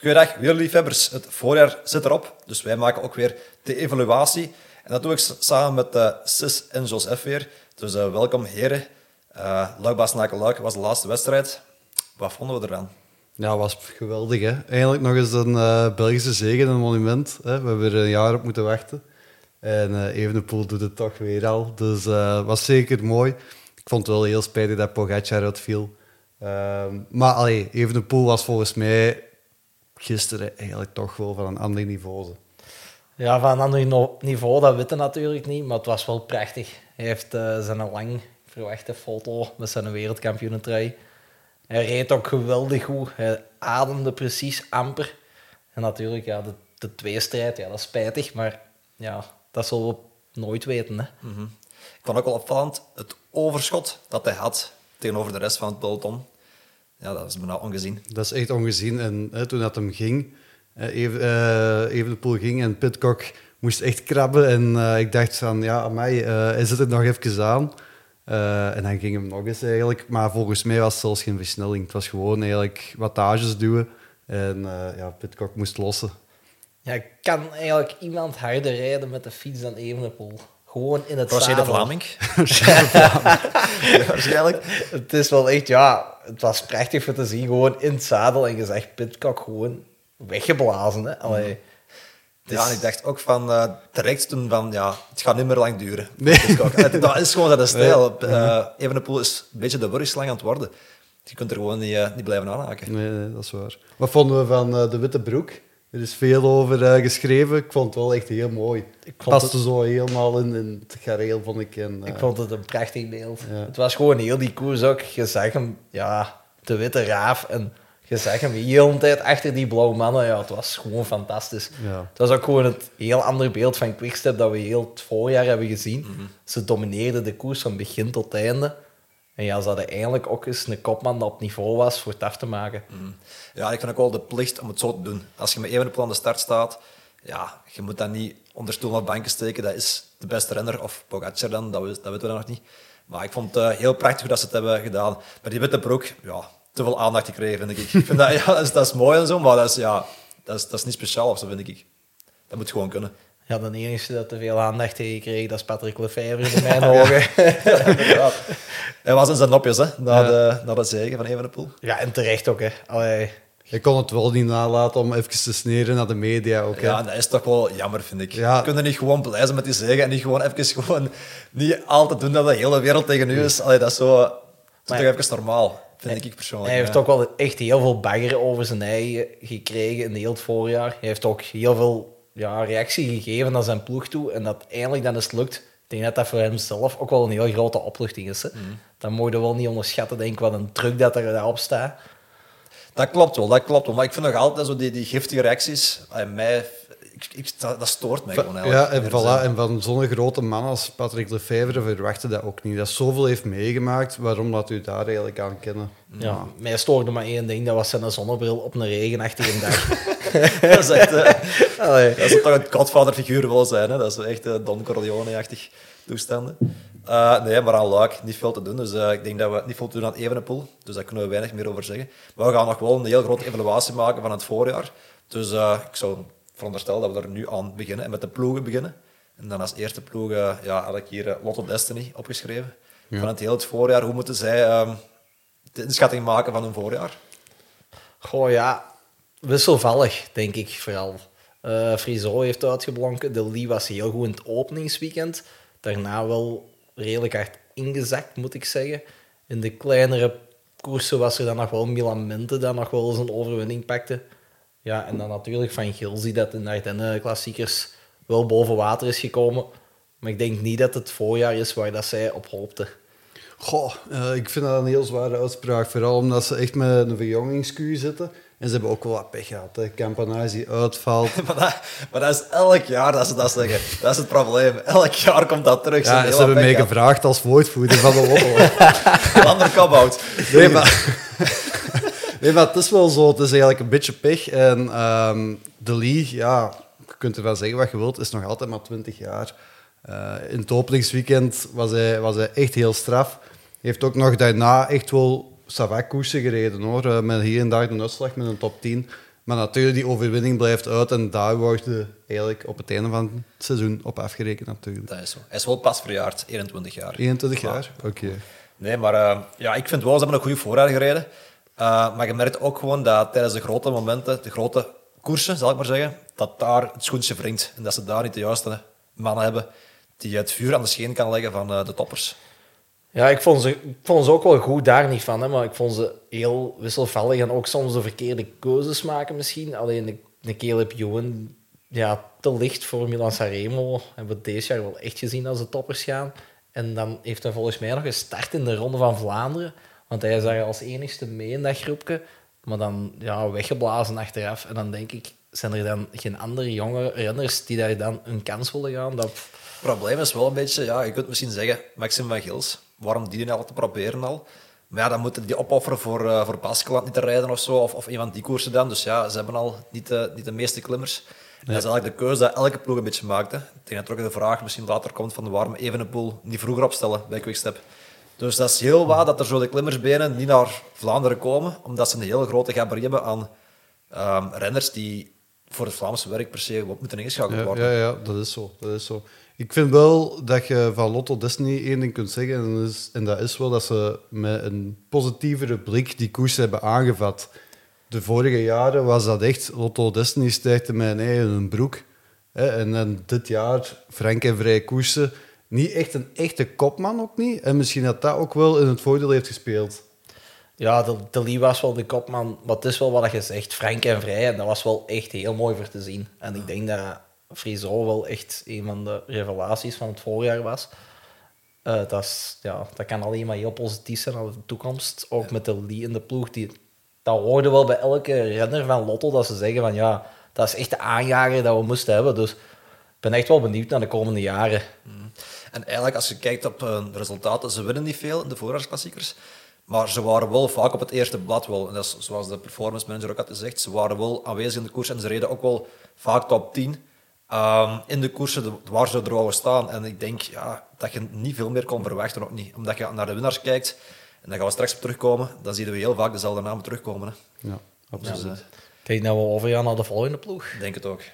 Goedendag, wielerliefhebbers. Het voorjaar zit erop, dus wij maken ook weer de evaluatie. En dat doe ik samen met uh, Sis en Joseph weer. Dus uh, welkom, heren. Uh, Luik Luik was de laatste wedstrijd. Wat vonden we eraan? Ja, was geweldig. Hè? Eigenlijk nog eens een Belgische zegen, een monument. Hè? We hebben er een jaar op moeten wachten. En uh, Evenepoel doet het toch weer al. Dus uh, was zeker mooi. Ik vond het wel heel spijtig dat Pogacar uitviel. Uh, maar allee, Evenepoel was volgens mij gisteren eigenlijk toch wel van een ander niveau. Ja, van een ander niveau, dat weten natuurlijk niet. Maar het was wel prachtig. Hij heeft uh, zijn lang verwachte foto met zijn wereldkampioenentrui. Hij reed ook geweldig goed. Hij ademde precies amper. En natuurlijk, ja, de, de tweestrijd, ja, dat is spijtig. Maar ja, dat zullen we nooit weten. Hè. Mm -hmm. Ik vond ook wel opvallend het overschot dat hij had tegenover de rest van het peloton. Ja, dat is bijna ongezien. Dat is echt ongezien. En hè, toen dat hem ging, even, uh, Evenepoel ging en Pitcock moest echt krabben. En uh, ik dacht van, ja, amai, uh, hij zit er nog even aan. Uh, en dan ging hem nog eens eigenlijk. Maar volgens mij was het zelfs geen versnelling. Het was gewoon eigenlijk wattages duwen. En uh, ja, Pitcock moest lossen. Ja, kan eigenlijk iemand harder rijden met de fiets dan Evenepoel? Gewoon in het zadel. de Vlaming. ja, waarschijnlijk. Het is wel echt, ja, het was prachtig voor te zien. Gewoon in het zadel en gezegd Pitcock gewoon weggeblazen. Hè? Allee. Ja, en ik dacht ook van uh, direct toen van ja, het gaat niet meer lang duren. Nee. dat is gewoon dat stijl. Nee. Uh, Evenepoel is een beetje de wurgslang aan het worden. Je kunt er gewoon niet, uh, niet blijven aanhaken. Nee, nee, dat is waar. Wat vonden we van de witte broek? Er is veel over geschreven. Ik vond het wel echt heel mooi. Ik paste het... zo helemaal in, in het gareel, vond ik. En, ik vond het een prachtig beeld. Ja. Het was gewoon heel die koers ook. Je zag hem, ja, de witte raaf en je zag hem de hele tijd achter die blauwe mannen. Ja, het was gewoon fantastisch. Ja. Het was ook gewoon het heel andere beeld van Quickstep dat we heel het voorjaar hebben gezien. Mhm. Ze domineerden de koers van begin tot einde. En ja, ze hadden eigenlijk ook eens een kopman dat op niveau was voor het af te maken. Mhm. Ja, ik vind ook wel de plicht om het zo te doen. Als je met Evenepoel aan de start staat, ja, je moet dat niet onder stoel of banken steken. Dat is de beste renner, of Pogacar dan, dat, dat weten we nog niet. Maar ik vond het heel prachtig dat ze het hebben gedaan. Maar die witte broek, ja, te veel aandacht gekregen, vind ik. ik vind dat, ja, dat, is, is mooi en zo, maar dat is, ja, dat dat is niet speciaal of zo, vind ik. Dat moet gewoon kunnen. Ja, de enige dat te veel aandacht heeft gekregen, dat is Patrick Lefevre in mijn ogen. ja, Hij was in zijn nopjes, hè, na, de, na de zegen van Evenepoel. Ja, en terecht ook, hè. Allee. Ik kon het wel niet nalaten om even te sneren naar de media ook. Hè. Ja, dat is toch wel jammer, vind ik. Ja. Je kunt er niet gewoon blij zijn met die zegen en niet gewoon even gewoon niet altijd doen dat de hele wereld tegen u is. Allee, dat is zo... Dat is toch even normaal vind ik persoonlijk. Hij heeft ook wel echt heel veel bagger over zijn eigen gekregen in heel het voorjaar. Hij heeft ook heel veel ja, reactie gegeven naar zijn ploeg toe. En dat eindelijk dan eens lukt. Ik denk dat dat voor hemzelf ook wel een heel grote opluchting is. Hè. Mm. Dat moet je wel niet onderschatten, denk ik, wat een druk dat er daarop staat. Dat klopt wel, dat klopt wel. Maar ik vind nog altijd zo die, die giftige reacties. Bij mij ik, ik, dat, stoort mij gewoon eigenlijk. Ja, en, voilà, en van zo'n grote man als Patrick Lefevre verwachtte dat ook niet. Dat zoveel heeft meegemaakt, waarom dat u daar eigenlijk aan kennen? Ja, ja. mij stoorde maar één ding, dat was zijn zonnebril op een regenachtige dag. dat is echt... Uh, dat is toch een godvaderfiguur wel zijn, hè? Dat is echt uh, Don Corleone-achtig toestanden. Uh, nee, maar aan Luik niet veel te doen. Dus uh, ik denk dat we niet veel te doen aan Evenepoel. Dus daar kunnen we weinig meer over zeggen. Maar we gaan nog wel een heel grote evaluatie maken van het voorjaar. Dus uh, ik zou veronderstel dat we er nu aan beginnen en met de ploegen beginnen. En dan als eerste ploeg ja, had ik hier uh, Lotto Destiny opgeschreven. Ja. Van het hele het voorjaar, hoe moeten zij uh, de inschatting maken van hun voorjaar? Goh ja, wisselvallig denk ik vooral. Uh, Friso heeft uitgeblonken, De Lee was heel goed in het openingsweekend. Daarna wel redelijk hard ingezakt, moet ik zeggen. In de kleinere koersen was er dan nog wel Milan Mente dat nog wel eens een overwinning pakte. Ja, en dan natuurlijk van Gilsi dat in de Ardennen-klassiekers wel boven water is gekomen. Maar ik denk niet dat het voorjaar is waar dat zij op hoopte. Goh, uh, ik vind dat een heel zware uitspraak. Vooral omdat ze echt met een verjongingskuur zitten. En ze hebben ook wel wat pech gehad. Hè. Campanazi uitvalt. maar, dat, maar dat is elk jaar dat ze dat zeggen. Dat is het probleem. Elk jaar komt dat terug. Ja, ze, ze hebben mij gevraagd als woordvoerder van de Lotto. Ander kop Nee, maar... Nee, maar het is wel zo. Het is eigenlijk een beetje pech. En ehm, de Lee, ja, je kunt ervan zeggen wat je wilt, is nog altijd maar 20 jaar. Uh, in het openingsweekend was hij, was hij echt heel straf. Hij heeft ook nog daarna echt wel savak gereden hoor. Uh, met hier en daar een uitslag met een top 10. Maar natuurlijk, die overwinning blijft uit en daar word je eigenlijk op het einde van het seizoen op afgerekend natuurlijk. Dat is zo. Hij is wel pas verjaard, 21 jaar. 21 jaar? Oké. Nee, maar uh, ja, ik vind wel, ze hebben een goede voorraad gereden. Uh, maar je merkt ook gewoon dat tijdens de grote momenten, de grote koersen, zal ik maar zeggen, dat daar het schoentje wringt. En dat ze daar niet de juiste mannen hebben die het vuur aan de scheen kan leggen van uh, de toppers. Ja, ik vond, ze, ik vond ze ook wel goed daar niet van, hè, maar ik vond ze heel wisselvallig en ook soms de verkeerde keuzes maken misschien. Alleen de, de Caleb Ewan, ja, te licht voor Milan Sanremo hebben we deze jaar wel echt gezien als de toppers gaan. En dan heeft hij volgens mij nog gestart in de Ronde van Vlaanderen, want hij zag als enigste mee in dat groepje, maar dan ja, weggeblazen achteraf. En dan denk ik, zijn er dan geen andere jonge renners die daar dan een kans willen gaan? Dat... Het probleem is wel een beetje, ja, je kunt misschien zeggen, Maxim van Gils waarom die al te proberen al? Maar ja, dan moeten die opofferen voor, uh, voor Baskeland niet te rijden of zo, of, of een van die koersen dan. Dus ja, ze hebben al niet de, niet de meeste klimmers. En dat is eigenlijk de keuze dat elke ploeg een beetje maakt. Hè. Ik denk dat er ook de vraag misschien later komt van waarom Evenepoel niet vroeger opstellen bij Quickstep. Dus dat is heel waar dat er zo de klimmersbenen niet naar Vlaanderen komen, omdat ze een hele grote gabarit hebben aan um, renners die voor het Vlaamse werk per se moeten ingeschakeld worden. Ja, ja, dat is zo. Dat is zo. Ik vind wel dat je van Lotto Destiny één ding kunt zeggen. En dat, is, en dat is wel dat ze met een positievere blik die koers hebben aangevat. De vorige jaren was dat echt Lotto Destiny stijgde met een broek. En dan dit jaar Frank en Vrij koersen. Niet echt een echte kopman ook niet. En misschien dat dat ook wel in het voordeel heeft gespeeld. Ja, de, de Lee was wel de kopman. Maar het is wel wat je zegt, Frank en Vrij. En dat was wel echt heel mooi voor te zien. En ik denk dat Friso wel echt een van de revelaties van het voorjaar was. Uh, dat, is, ja, dat kan alleen maar heel positief zijn naar de toekomst. Ook met de Lee in de ploeg. Die, dat hoorde wel bij elke renner van Lotto dat ze zeggen van ja, dat is echt de aanjager dat we moesten hebben. Dus ik ben echt wel benieuwd naar de komende jaren. Mm. En eigenlijk, als je kijkt op uh, de resultaten, ze winnen niet veel in de voorjaarsklassiekers. Maar ze waren wel vaak op het eerste blad wel. En dat is, zoals de performance manager ook had gezegd, ze waren wel aanwezig in de koers en ze reden ook wel vaak top 10. Um, in de koersen waar ze er staan. En ik denk ja, dat je niet veel meer kon verwachten, ook niet. Omdat je naar de winnaars kijkt, en daar gaan we straks op terugkomen, dan zien we heel vaak dezelfde namen terugkomen. Hè. Ja, absoluut. Dus, uh, ik denk dat we overgaan naar de volgende ploeg. denk het ook. Ik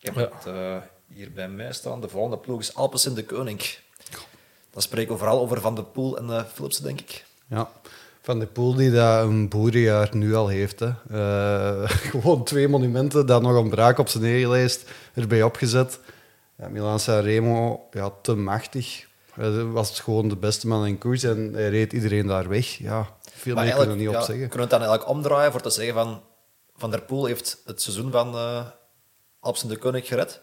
heb ja. het uh, hier bij mij staan. De volgende ploeg is Alpes in de Koning. Dan spreken we vooral over Van der Poel en uh, Philipsen, denk ik. Ja, van de Poel die dat een boerenjaar nu al heeft. Hè. Uh, gewoon twee monumenten dat nog ontbraken op zijn neerlijst erbij opgezet. Ja, Milan Sanremo, ja, te machtig. Hij was gewoon de beste man in koers en hij reed iedereen daar weg. Ja, veel meer kunnen we niet ja, op zeggen. Kunnen we het dan eigenlijk omdraaien voor te zeggen van Van der Poel heeft het seizoen van uh, Alpsen de Koning gered?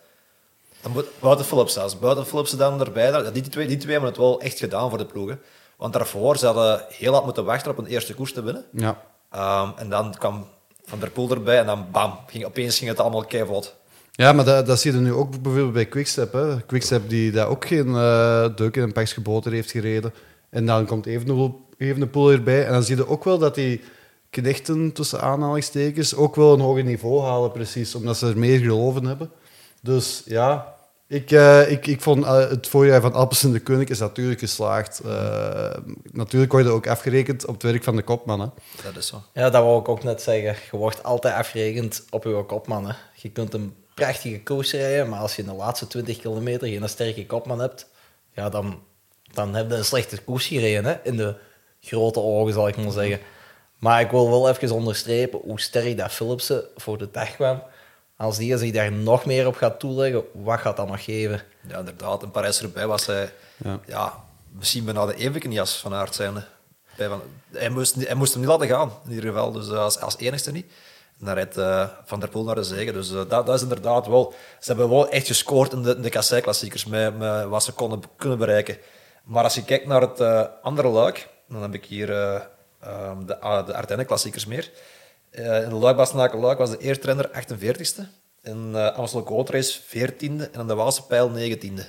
Dan moet buiten Philips zelfs. Buiten Philips dan erbij. Die twee, die twee hebben het wel echt gedaan voor de ploegen. Want daarvoor ze hadden heel wat moeten wachten op een eerste koers te winnen. Ja. Um, en dan kwam Van der Poel erbij en dan bam, ging, opeens ging het allemaal keivot. Ja, maar dat, dat zie je nu ook bijvoorbeeld bij Quickstep. Hè. Quickstep die daar ook geen uh, deuk in een pakje boter heeft gereden. En dan komt Evenepoel, Evenepoel erbij. En dan zie je ook wel dat die knechten, tussen aanhalingstekens, ook wel een hoger niveau halen precies. Omdat ze er meer geloven hebben. Dus ja, ik, uh, ik, ik vond uh, het voorjaar van Alpes in de Koning is natuurlijk geslaagd. Uh, natuurlijk word je ook afgerekend op het werk van de kopman. Hè. Dat is zo. Ja, dat wou ik ook net zeggen. Je wordt altijd afgerekend op je kopman. Hè. Je kunt een prachtige koers rijden, maar als je in de laatste 20 kilometer geen sterke kopman hebt, ja, dan, dan heb je een slechte koers gereden. Hè. In de grote ogen, zal ik maar zeggen. Maar ik wil wel even onderstrepen hoe sterk dat Philipsen voor de dag kwam als die zich daar nog meer op gaat toeleggen, wat gaat dat nog geven? Ja, inderdaad. Een Parijs erbij was hij ja. ja misschien bijna de evenkenjas van aard zijn. Hij moest, hij moest hem niet laten gaan, in ieder geval. Dus als, als enigste niet. En dan rijdt uh, Van der Poel naar de zegen. Dus uh, dat, dat, is inderdaad wel... Ze hebben wel echt gescoord in de, in de kassei-klassiekers met, met, wat ze konden kunnen bereiken. Maar als je kijkt naar het uh, andere luik, dan heb ik hier um, de, de Ardennen-klassiekers meer. Uh, in de Luik Luik was de eerste renner 48ste. In uh, Amstel Gold Race 14e en in de Waalse Pijl 19e.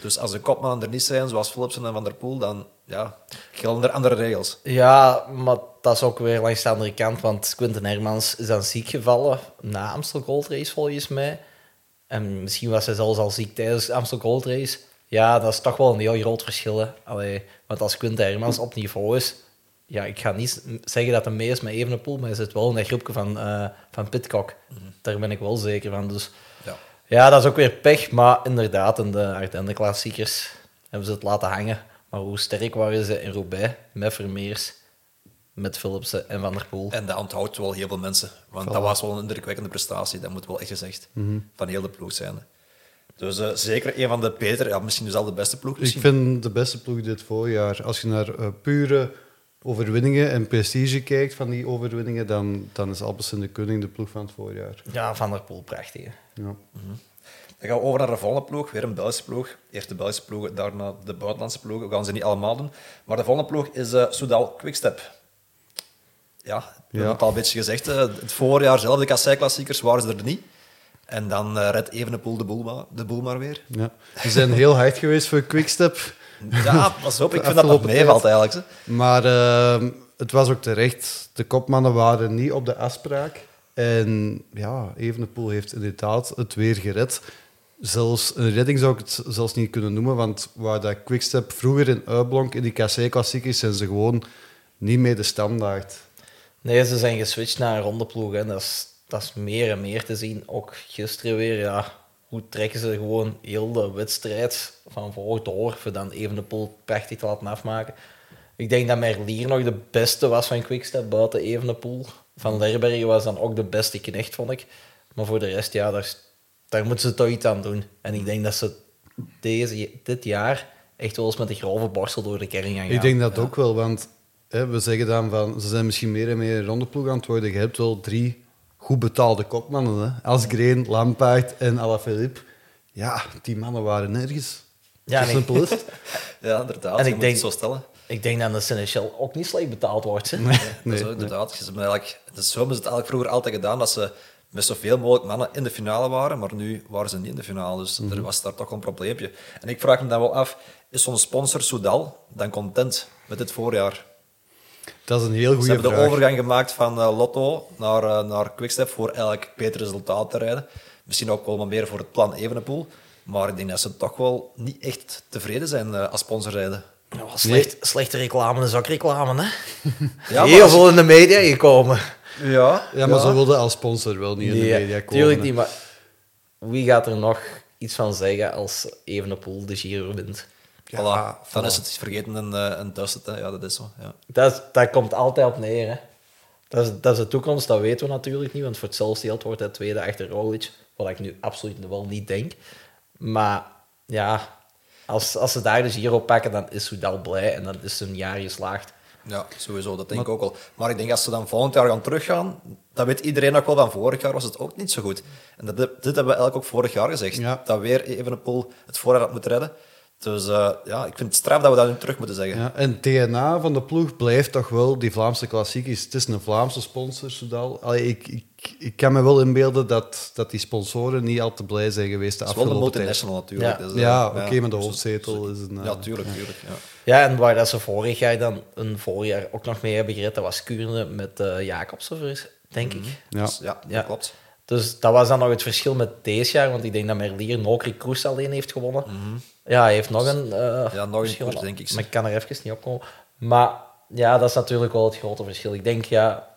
Dus als de kopmannen er niet zijn, zoals Philipsen en Van der Poel, dan ja, gelden er andere regels. Ja, maar dat is ook weer langs de andere kant, want Quinten Hermans is dan ziek gevallen na Amstel Gold Race volgens mij. En misschien was hij zelfs al ziek tijdens Amstel Gold Race. Ja, dat is toch wel een heel groot verschil. Allee, want als Quinten Hermans op niveau is, ja, ik ga niet zeggen dat hij mee is met Evenepoel, maar hij zit wel in dat groepje van, eh van Pitcock. Daar ben ik wel zeker van. Dus Ja. ja, dat is ook weer pech, maar inderdaad, in de Ardennen-klassiekers hebben ze het laten hangen. Maar hoe sterk waren ze in Roubaix met Vermeers, met Philipsen en Van der Poel? En dat onthoudt wel heel veel mensen. Want Voilà. dat was wel een indrukwekkende prestatie, dat moet wel echt gezegd. Mhm. Van heel de ploeg zijn. Dus eh, zeker een van de betere, ja, misschien dus al de beste ploeg. Ik Misschien. vind de beste ploeg dit voorjaar. Als je naar eh, pure overwinningen en prestige kijkt van die overwinningen, dan, dan is Alpecin de Koning de ploeg van het voorjaar. Ja, Van der Poel, prachtig. hè. Ja. Dan gaan we over naar de volgende ploeg, weer een Belgische ploeg. Eerst de Belgische ploeg, daarna de buitenlandse ploegen. We gaan ze niet allemaal doen. Maar de volgende ploeg is eh Soudal Quickstep. Ja, we hebben het al een beetje gezegd. eh, het voorjaar zelf, de Kassei-klassiekers, waren ze er niet. En dan eh redt Evenepoel de boel, maar, de boel maar weer. Ja. Die zijn heel hard geweest voor Quickstep. Ja, pas op, ik vind dat afgelopen meevalt eigenlijk. hè. Maar ehm, het was ook terecht. De kopmannen waren niet op de afspraak. En ja, Evenepoel heeft inderdaad het weer gered. Zelfs een redding zou ik het zelfs niet kunnen noemen, want waar dat Quickstep vroeger in uitblonk in die KC-klassiekers, zijn ze gewoon niet meer de standaard. Nee, ze zijn geswitcht naar een rondeploeg. Hè. Dat, is, dat is meer en meer te zien. Ook gisteren weer, ja, hoe trekken ze gewoon heel de wedstrijd van voor door, voor dan even de pool prachtig te laten afmaken. Ik denk dat Merlier nog de beste was van Quickstep buiten Evenepoel. Van Lerbergen was dan ook de beste knecht, vond ik. Maar voor de rest, ja, daar, daar moeten ze toch iets aan doen. En ik denk dat ze deze, dit jaar echt wel eens met de grove borstel door de kern gaan gaan. Ik denk dat ook wel, want hè, we zeggen dan van ze zijn misschien meer en meer een rondeploeg aan het worden. Je hebt wel drie goed betaalde kopmannen, hè? Asgreen, Lampaard en Alaphilippe. Ja, die mannen waren nergens. Ja, Zo nee. simpel is het. Ja, inderdaad. En je ik moet denk- het zo stellen. Ik denk dat de Seneschal ook niet slecht betaald wordt. Hè? Dat Nee, is ook inderdaad. Ze hebben eigenlijk, dus zo hebben ze het eigenlijk vroeger altijd gedaan, dat ze met zoveel mogelijk mannen in de finale waren, maar nu waren ze niet in de finale, dus Mhm. er was daar toch een probleempje. En ik vraag me dan wel af, is zo'n sponsor Soudal dan content met dit voorjaar? Dat is een heel Ze goede hebben de vraag. overgang gemaakt van eh, Lotto naar, eh, naar Quickstep voor eigenlijk beter resultaat te rijden. Misschien ook wel wat meer voor het plan Evenepoel. Maar ik denk dat ze toch wel niet echt tevreden zijn eh, als sponsorrijden. Ja, wel slecht, Slechte reclame is ook reclame, hè? Ja, Heel veel in de media gekomen. Ja, Ja, maar ze wilden als sponsor wel niet in de media komen. Tuurlijk niet, maar wie gaat er nog iets van zeggen als Evenepoel de Giro wint? Voilà. Dan voilà. is het vergeten en, en dust het. hè. Ja, dat is zo. Ja. Dat komt altijd op neer, hè? Dat is, dat is de toekomst, dat weten we natuurlijk niet, want voor hetzelfde geld wordt hij tweede achter Roglic, wat ik nu absoluut wel niet denk. Maar ja, als, als ze daar de Giro pakken, dan is Soudal blij en dan is een jaar geslaagd. Ja, sowieso, dat denk ik ook wel. Maar ik denk als ze dan volgend jaar gaan teruggaan, dat weet iedereen ook wel van vorig jaar was het ook niet zo goed. En dat, dit hebben we eigenlijk ook vorig jaar gezegd. Ja. Dat weer Evenepoel het voorjaar had moeten redden. Dus eh, ja, ik vind het straf dat we dat nu terug moeten zeggen. Ja, en DNA van de ploeg blijft toch wel die Vlaamse klassiekers. Het is een Vlaamse sponsor, Soudal. Allee, ik, ik, ik kan me wel inbeelden dat, dat die sponsoren niet al te blij zijn geweest de Het is wel een afgelopen tijd. multinational natuurlijk. Ja. Dus, eh, Ja, oké, maar de hoofdzetel is een... eh, Ja, tuurlijk, tuurlijk. Ja. Ja, en waar dat ze vorig jaar dan een voorjaar ook nog mee hebben gered, dat was Kuurne met eh Jacobsen, denk ik. Ja. Dus, ja, klopt. Dus dat was dan nog het verschil met deze jaar, want ik denk dat Merlier Nokri Kroes alleen heeft gewonnen. Ja, hij heeft nog een... eh, Ja, nog een verschil, koers, denk ik. Maar ik kan er even niet op komen. Maar ja, dat is natuurlijk wel het grote verschil. Ik denk, ja,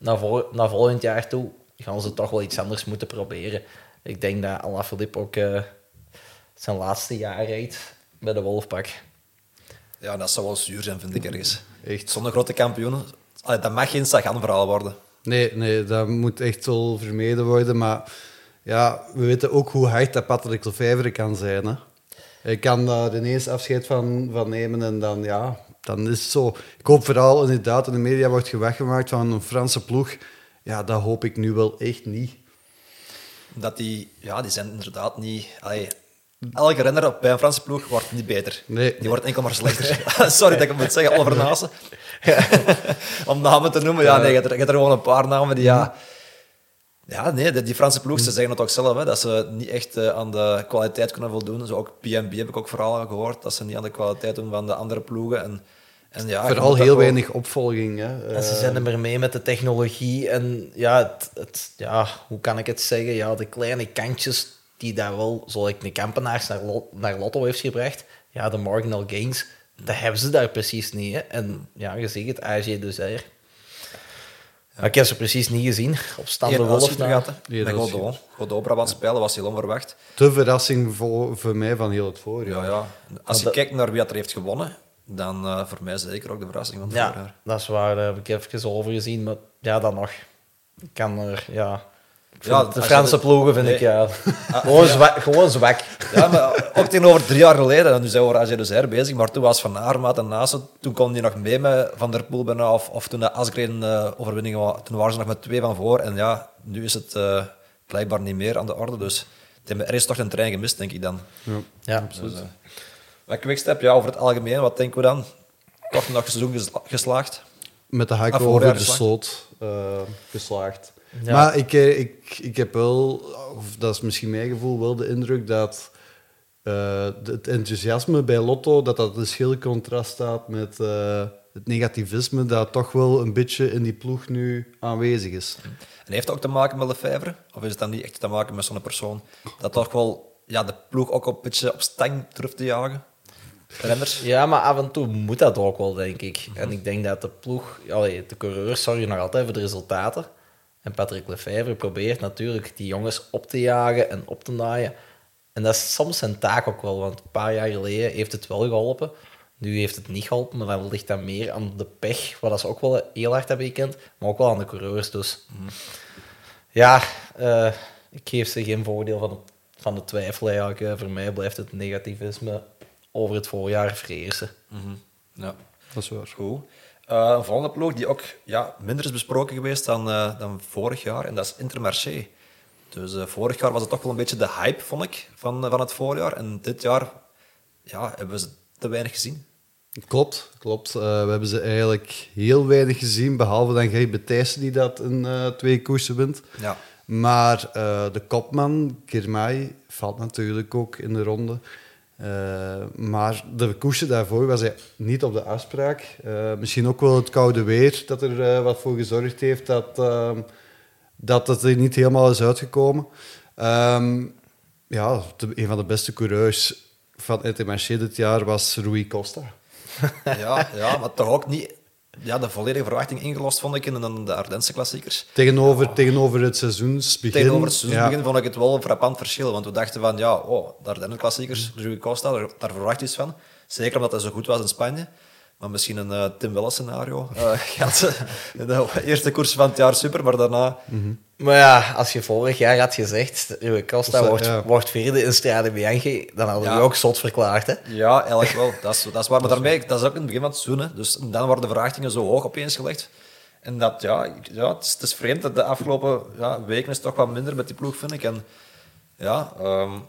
naar, vol naar volgend jaar toe gaan ze toch wel iets anders moeten proberen. Ik denk dat Alaphilippe ook eh, zijn laatste jaar rijdt bij de Wolfpack. Ja, dat zou wel zuur zijn, vind ik ergens. Echt. Zonder grote kampioenen, allee, dat mag geen Sagan-verhaal worden. Nee, nee, dat moet echt wel vermeden worden. Maar ja, we weten ook hoe hard dat Patrick Lefevre kan zijn. Hè. Hij kan daar ineens afscheid van, van nemen en dan, ja, dan is het zo. Ik hoop vooral, inderdaad, in de media wordt geweggemaakt van een Franse ploeg. Ja, dat hoop ik nu wel echt niet. Dat die, ja, die zijn inderdaad niet... Allee, elke renner bij een Franse ploeg wordt niet beter. Nee. Die wordt enkel maar slechter. Sorry dat ik het moet zeggen, Oliver Naassen. Om namen te noemen. Ja, nee, je hebt er, je hebt er gewoon een paar namen die... Ja, ja nee, die, die Franse ploeg, ze zeggen het ook zelf, hè, dat ze niet echt eh, aan de kwaliteit kunnen voldoen. Zo ook PNB heb ik ook verhalen gehoord, dat ze niet aan de kwaliteit doen van de andere ploegen. En, en ja, Vooral heel wel- weinig opvolging. Hè. En ze zijn er maar mee met de technologie. En ja, het, het- ja, hoe kan ik het zeggen? Ja, de kleine kantjes die daar wel, zoals ik de Kampenaars naar, Lot- naar Lotto heeft gebracht. Ja, de marginal gains, dat hebben ze daar precies niet. Hè. En ja, je ziet het, AG dus hier. Maar ik heb ze precies niet gezien. Op stand de Eén Wolf. Eén Met uitschieter. Godot. Godot Brabant spelen was heel onverwacht. De verrassing voor, voor mij van heel het voorjaar. Ja, ja. Als je dat- kijkt naar wie dat er heeft gewonnen, dan eh, voor mij zeker ook de verrassing van het Ja, voorjaar. dat is waar. Daar heb ik even over gezien. Maar ja, dan nog. Ik kan er, ja... Ja, de Franse de- ploegen vind Nee. ik, ja... gewoon, zwak, gewoon zwak. Ja, maar ook tegenover drie jaar geleden, en nu zijn we als je dus her bezig, maar toen was Van Aermaat en Naasten, toen kon die nog mee met Van der Poel bijna, of, of toen de Asgreen eh overwinning was, toen waren ze nog met twee van voor. En ja, nu is het eh, blijkbaar niet meer aan de orde, dus er is toch een trein gemist, denk ik dan. Ja, Dus, eh, maar Quickstep, ja, over het algemeen, wat denken we dan? Toch nog een seizoen gesla- geslaagd? Met de hak Ah, over de geslaagd. sloot eh, geslaagd. Ja. Maar ik, eh, ik, ik heb wel, of dat is misschien mijn gevoel, wel de indruk dat eh, het enthousiasme bij Lotto, dat dat een schil contrast staat met eh, het negativisme dat toch wel een beetje in die ploeg nu aanwezig is. En heeft het ook te maken met Lefebvre? Of is het dan niet echt te maken met zo'n persoon? Dat toch wel ja, de ploeg ook een beetje op stang durft te jagen? Renners? Ja, maar af en toe moet dat ook wel, denk ik. En ik denk dat de ploeg, allee, de coureurs zorgen nog altijd voor de resultaten. En Patrick Lefevre probeert natuurlijk die jongens op te jagen en op te naaien. En dat is soms zijn taak ook wel, want een paar jaar geleden heeft het wel geholpen. Nu heeft het niet geholpen, maar dan ligt dat meer aan de pech, wat ze ook wel heel hard hebben gekend, maar ook wel aan de coureurs. Dus ja, eh, ik geef ze geen voordeel van de, van de twijfel eigenlijk. Eh, Voor mij blijft het negativisme over het voorjaar vrezen. Ja, Dat is waar. goed. Eh, een volgende ploeg die ook ja, minder is besproken geweest dan, eh, dan vorig jaar, en dat is Intermarché. Dus eh, vorig jaar was het toch wel een beetje de hype, vond ik, van, van het voorjaar. En dit jaar ja, hebben we ze te weinig gezien. Klopt, klopt. We hebben ze eigenlijk heel weinig gezien, behalve dan Gerrit Betijssen die dat in twee koersen wint. Ja. Maar de kopman, Kirmay, valt natuurlijk ook in de ronde. Eh, maar de koersen daarvoor was hij niet op de afspraak. Eh, misschien ook wel het koude weer dat er eh, wat voor gezorgd heeft dat, ehm, dat het er niet helemaal is uitgekomen. Ehm, ja, een van de beste coureurs van Intermarché dit jaar was Rui Costa. Ja, ja, maar toch ook niet ja, de volledige verwachting ingelost, vond ik, in de- de Ardense klassiekers. Tegenover, tegenover het seizoensbegin. Tegenover het seizoensbegin ja, vond ik het wel een frappant verschil. Want we dachten van, ja, oh, de Ardennen klassiekers, Rui Costa, daar, daar verwacht je iets van. Zeker omdat hij zo goed was in Spanje. Maar misschien een eh, Tim Welles scenario. Eh gaat de eerste koers van het jaar super, maar daarna... Maar ja, als je vorig jaar had gezegd, Rui Costa Costa, wordt, ja. wordt vierde in Strade Bianchi, dan hadden we Ja. je ook zot verklaard. Hè? Ja, eigenlijk wel. Dat is, dat is waar. Maar daarmee, dat is ook in het begin van het seizoen. hè. Dus dan worden de verwachtingen zo hoog opeens gelegd. En dat, ja, ja het, is, het is vreemd dat de afgelopen ja, weken is toch wat minder met die ploeg, vind ik. En ja, ehm, een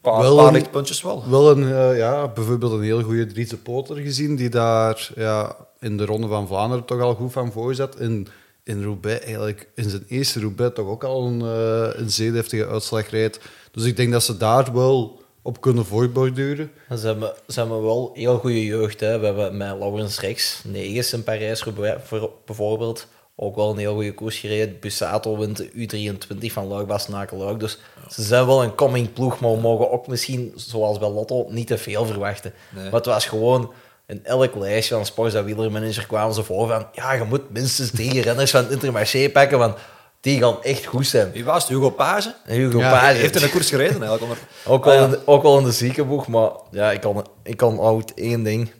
paar, Wel paar lichtpuntjes wel. Wel een, eh, ja, bijvoorbeeld een heel goede Drietse Poter gezien, die daar ja, in de Ronde van Vlaanderen toch al goed van voor zat. In, in Roubaix, eigenlijk in zijn eerste Roubaix, toch ook al een, eh, een zeer deftige uitslag rijdt. Dus ik denk dat ze daar wel op kunnen voortborduren. En Ze hebben, ze hebben wel heel goede jeugd. Hè. We hebben met Laurens Rex, negens in Parijs-Roubaix voor- bijvoorbeeld, ook wel een heel goede koers gereden. Busato wint de U23 van Luik Bastenaken Luik. Dus ze zijn wel een coming ploeg, maar we mogen ook misschien, zoals bij Lotto, niet te veel verwachten. Nee. Maar het was gewoon... In elk lijstje van Sporza Wielermanager kwamen ze voor van ja, je moet minstens drie renners van het Intermarché pakken, want die gaan echt goed zijn. Wie was het? Hugo Page? Hugo Ja, Page. Hij heeft in een koers gereden eigenlijk. Onder... Ook wel, Ah, ja. in de, ook wel in de ziekenboeg, maar ja, ik kan, ik kan oud één ding.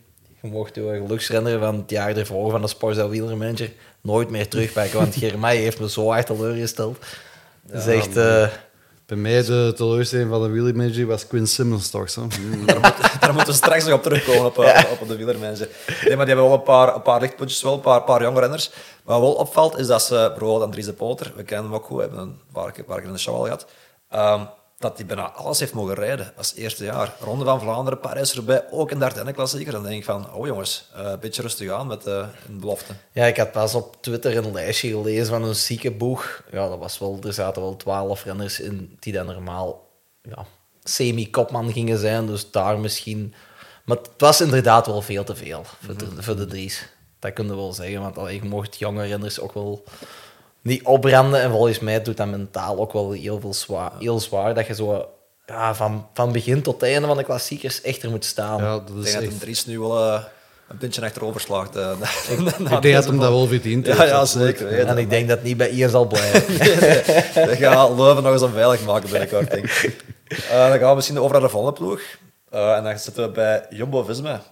Je mocht je geluksrenner van het jaar ervoor van de Sporza Wielermanager nooit meer terugpakken, want Germay heeft me zo hard teleurgesteld. Dat is echt... eh, Bij mij de teleurstelling van de wielermanager was Quinn Simmons toch zo. Hmm. Daar, moet- daar moeten we straks nog op terugkomen, op, eh, op de wielermensen. Nee, maar die hebben wel een paar, een paar lichtpuntjes, wel, een paar, paar jonge renners. Wat wel opvalt, is dat ze, bijvoorbeeld Andries de Poter, we kennen hem ook goed, we hebben een paar keer, paar keer in de show al gehad, ehm, dat hij bijna alles heeft mogen rijden als eerste jaar. Ronde van Vlaanderen, Parijs erbij, ook in de Ardennen klassieker. Dan denk ik van, oh jongens, eh, een beetje rustig aan met eh, een belofte. ja, ik had pas op Twitter een lijstje gelezen van een ziekenboeg. Ja, dat was wel, er zaten wel twaalf renners in die dan normaal ja, semi-kopman gingen zijn, dus daar misschien... Maar het was inderdaad wel veel te veel voor de, voor de Dries. Dat kun je wel zeggen, want allee, je mocht jonge renners ook wel niet opbranden. En volgens mij doet dat mentaal ook wel heel, veel zwaar, heel zwaar, dat je zo ja, van, van begin tot einde van de klassiekers echt er moet staan. Ja, dat Ik is denk dat echt... Dries nu wel eh, een puntje achterover slaagt. eh, na- na Ik denk dat hem dat wel verdient. Ja, ja, zeker. en ik denk dat het niet bij IR zal blijven. We gaan Leuven nog eens onveilig maken binnenkort, denk ik. Eh, dan gaan we misschien over naar de volgende ploeg. Eh, en dan zitten we bij Jumbo-Visma.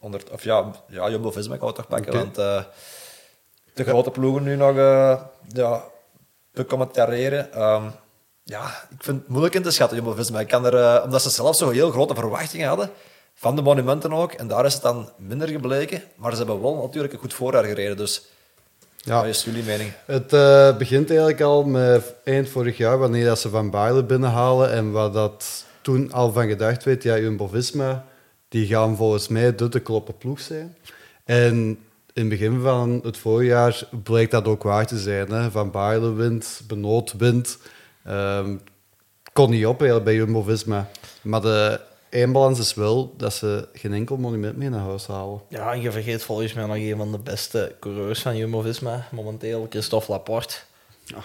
Onder, of ja, ja Jumbo-Visma kan we toch pakken, want eh, de grote ploegen nu nog eh ja. Ehm ja, ik vind het moeilijk in te schatten, Jumbo-Visma. Ik kan er, eh, omdat ze zelf zo heel grote verwachtingen hadden, van de monumenten ook, en daar is het dan minder gebleken. Maar ze hebben wel natuurlijk een goed voorjaar gereden, dus Ja. wat is jullie mening? Het eh, begint eigenlijk al met eind vorig jaar, wanneer dat ze Van Baarle binnenhalen en wat dat toen al van gedacht werd, ja, Jumbo-Visma, die gaan volgens mij de te kloppen ploeg zijn. En in het begin van het voorjaar bleek dat ook waar te zijn. Hè. Van Baarle wint, Benoot wint. Ehm, kon niet op bij Jumbo-Visma. Maar de eindbalans is wel dat ze geen enkel monument meer naar huis halen. ja, en je vergeet volgens mij nog een van de beste coureurs van Jumbo-Visma momenteel, Christophe Laporte.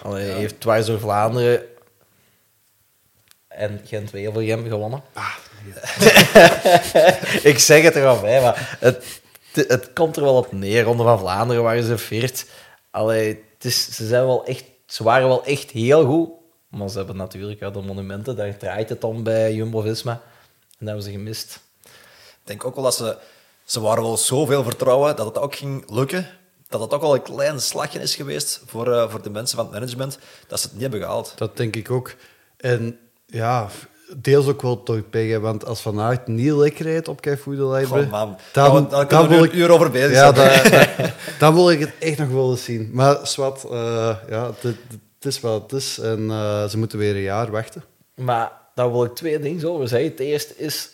Allee, Hij heeft dwars door Vlaanderen en Gent-Wevelgem gewonnen. ik zeg het er al bij, maar het, het, het komt er wel op neer. Ronde van Vlaanderen waren ze veert. Allee, het is, ze, zijn wel echt, ze waren wel echt heel goed. Maar ze hebben natuurlijk ja, de monumenten, daar draait het om bij Jumbo-Visma. En dat hebben ze gemist. Ik denk ook wel dat ze... Ze waren wel zoveel vertrouwen dat het ook ging lukken. Dat het ook wel een klein slagje is geweest voor, eh, voor de mensen van het management. Dat ze het niet hebben gehaald. Dat denk ik ook. En ja, deels ook wel toch hè, want als Van Aert niet lekker rijdt op Keivoedelijbre, Goh, man. Daar kunnen we- daar kunnen we nu een uur over bezig ja, zijn. dat- dat- dan wil ik het echt nog wel eens zien. Maar Swat, eh, ja, het, is wat het is. En eh, ze moeten weer een jaar wachten. Maar daar wil ik twee dingen over zeggen. Het eerste is,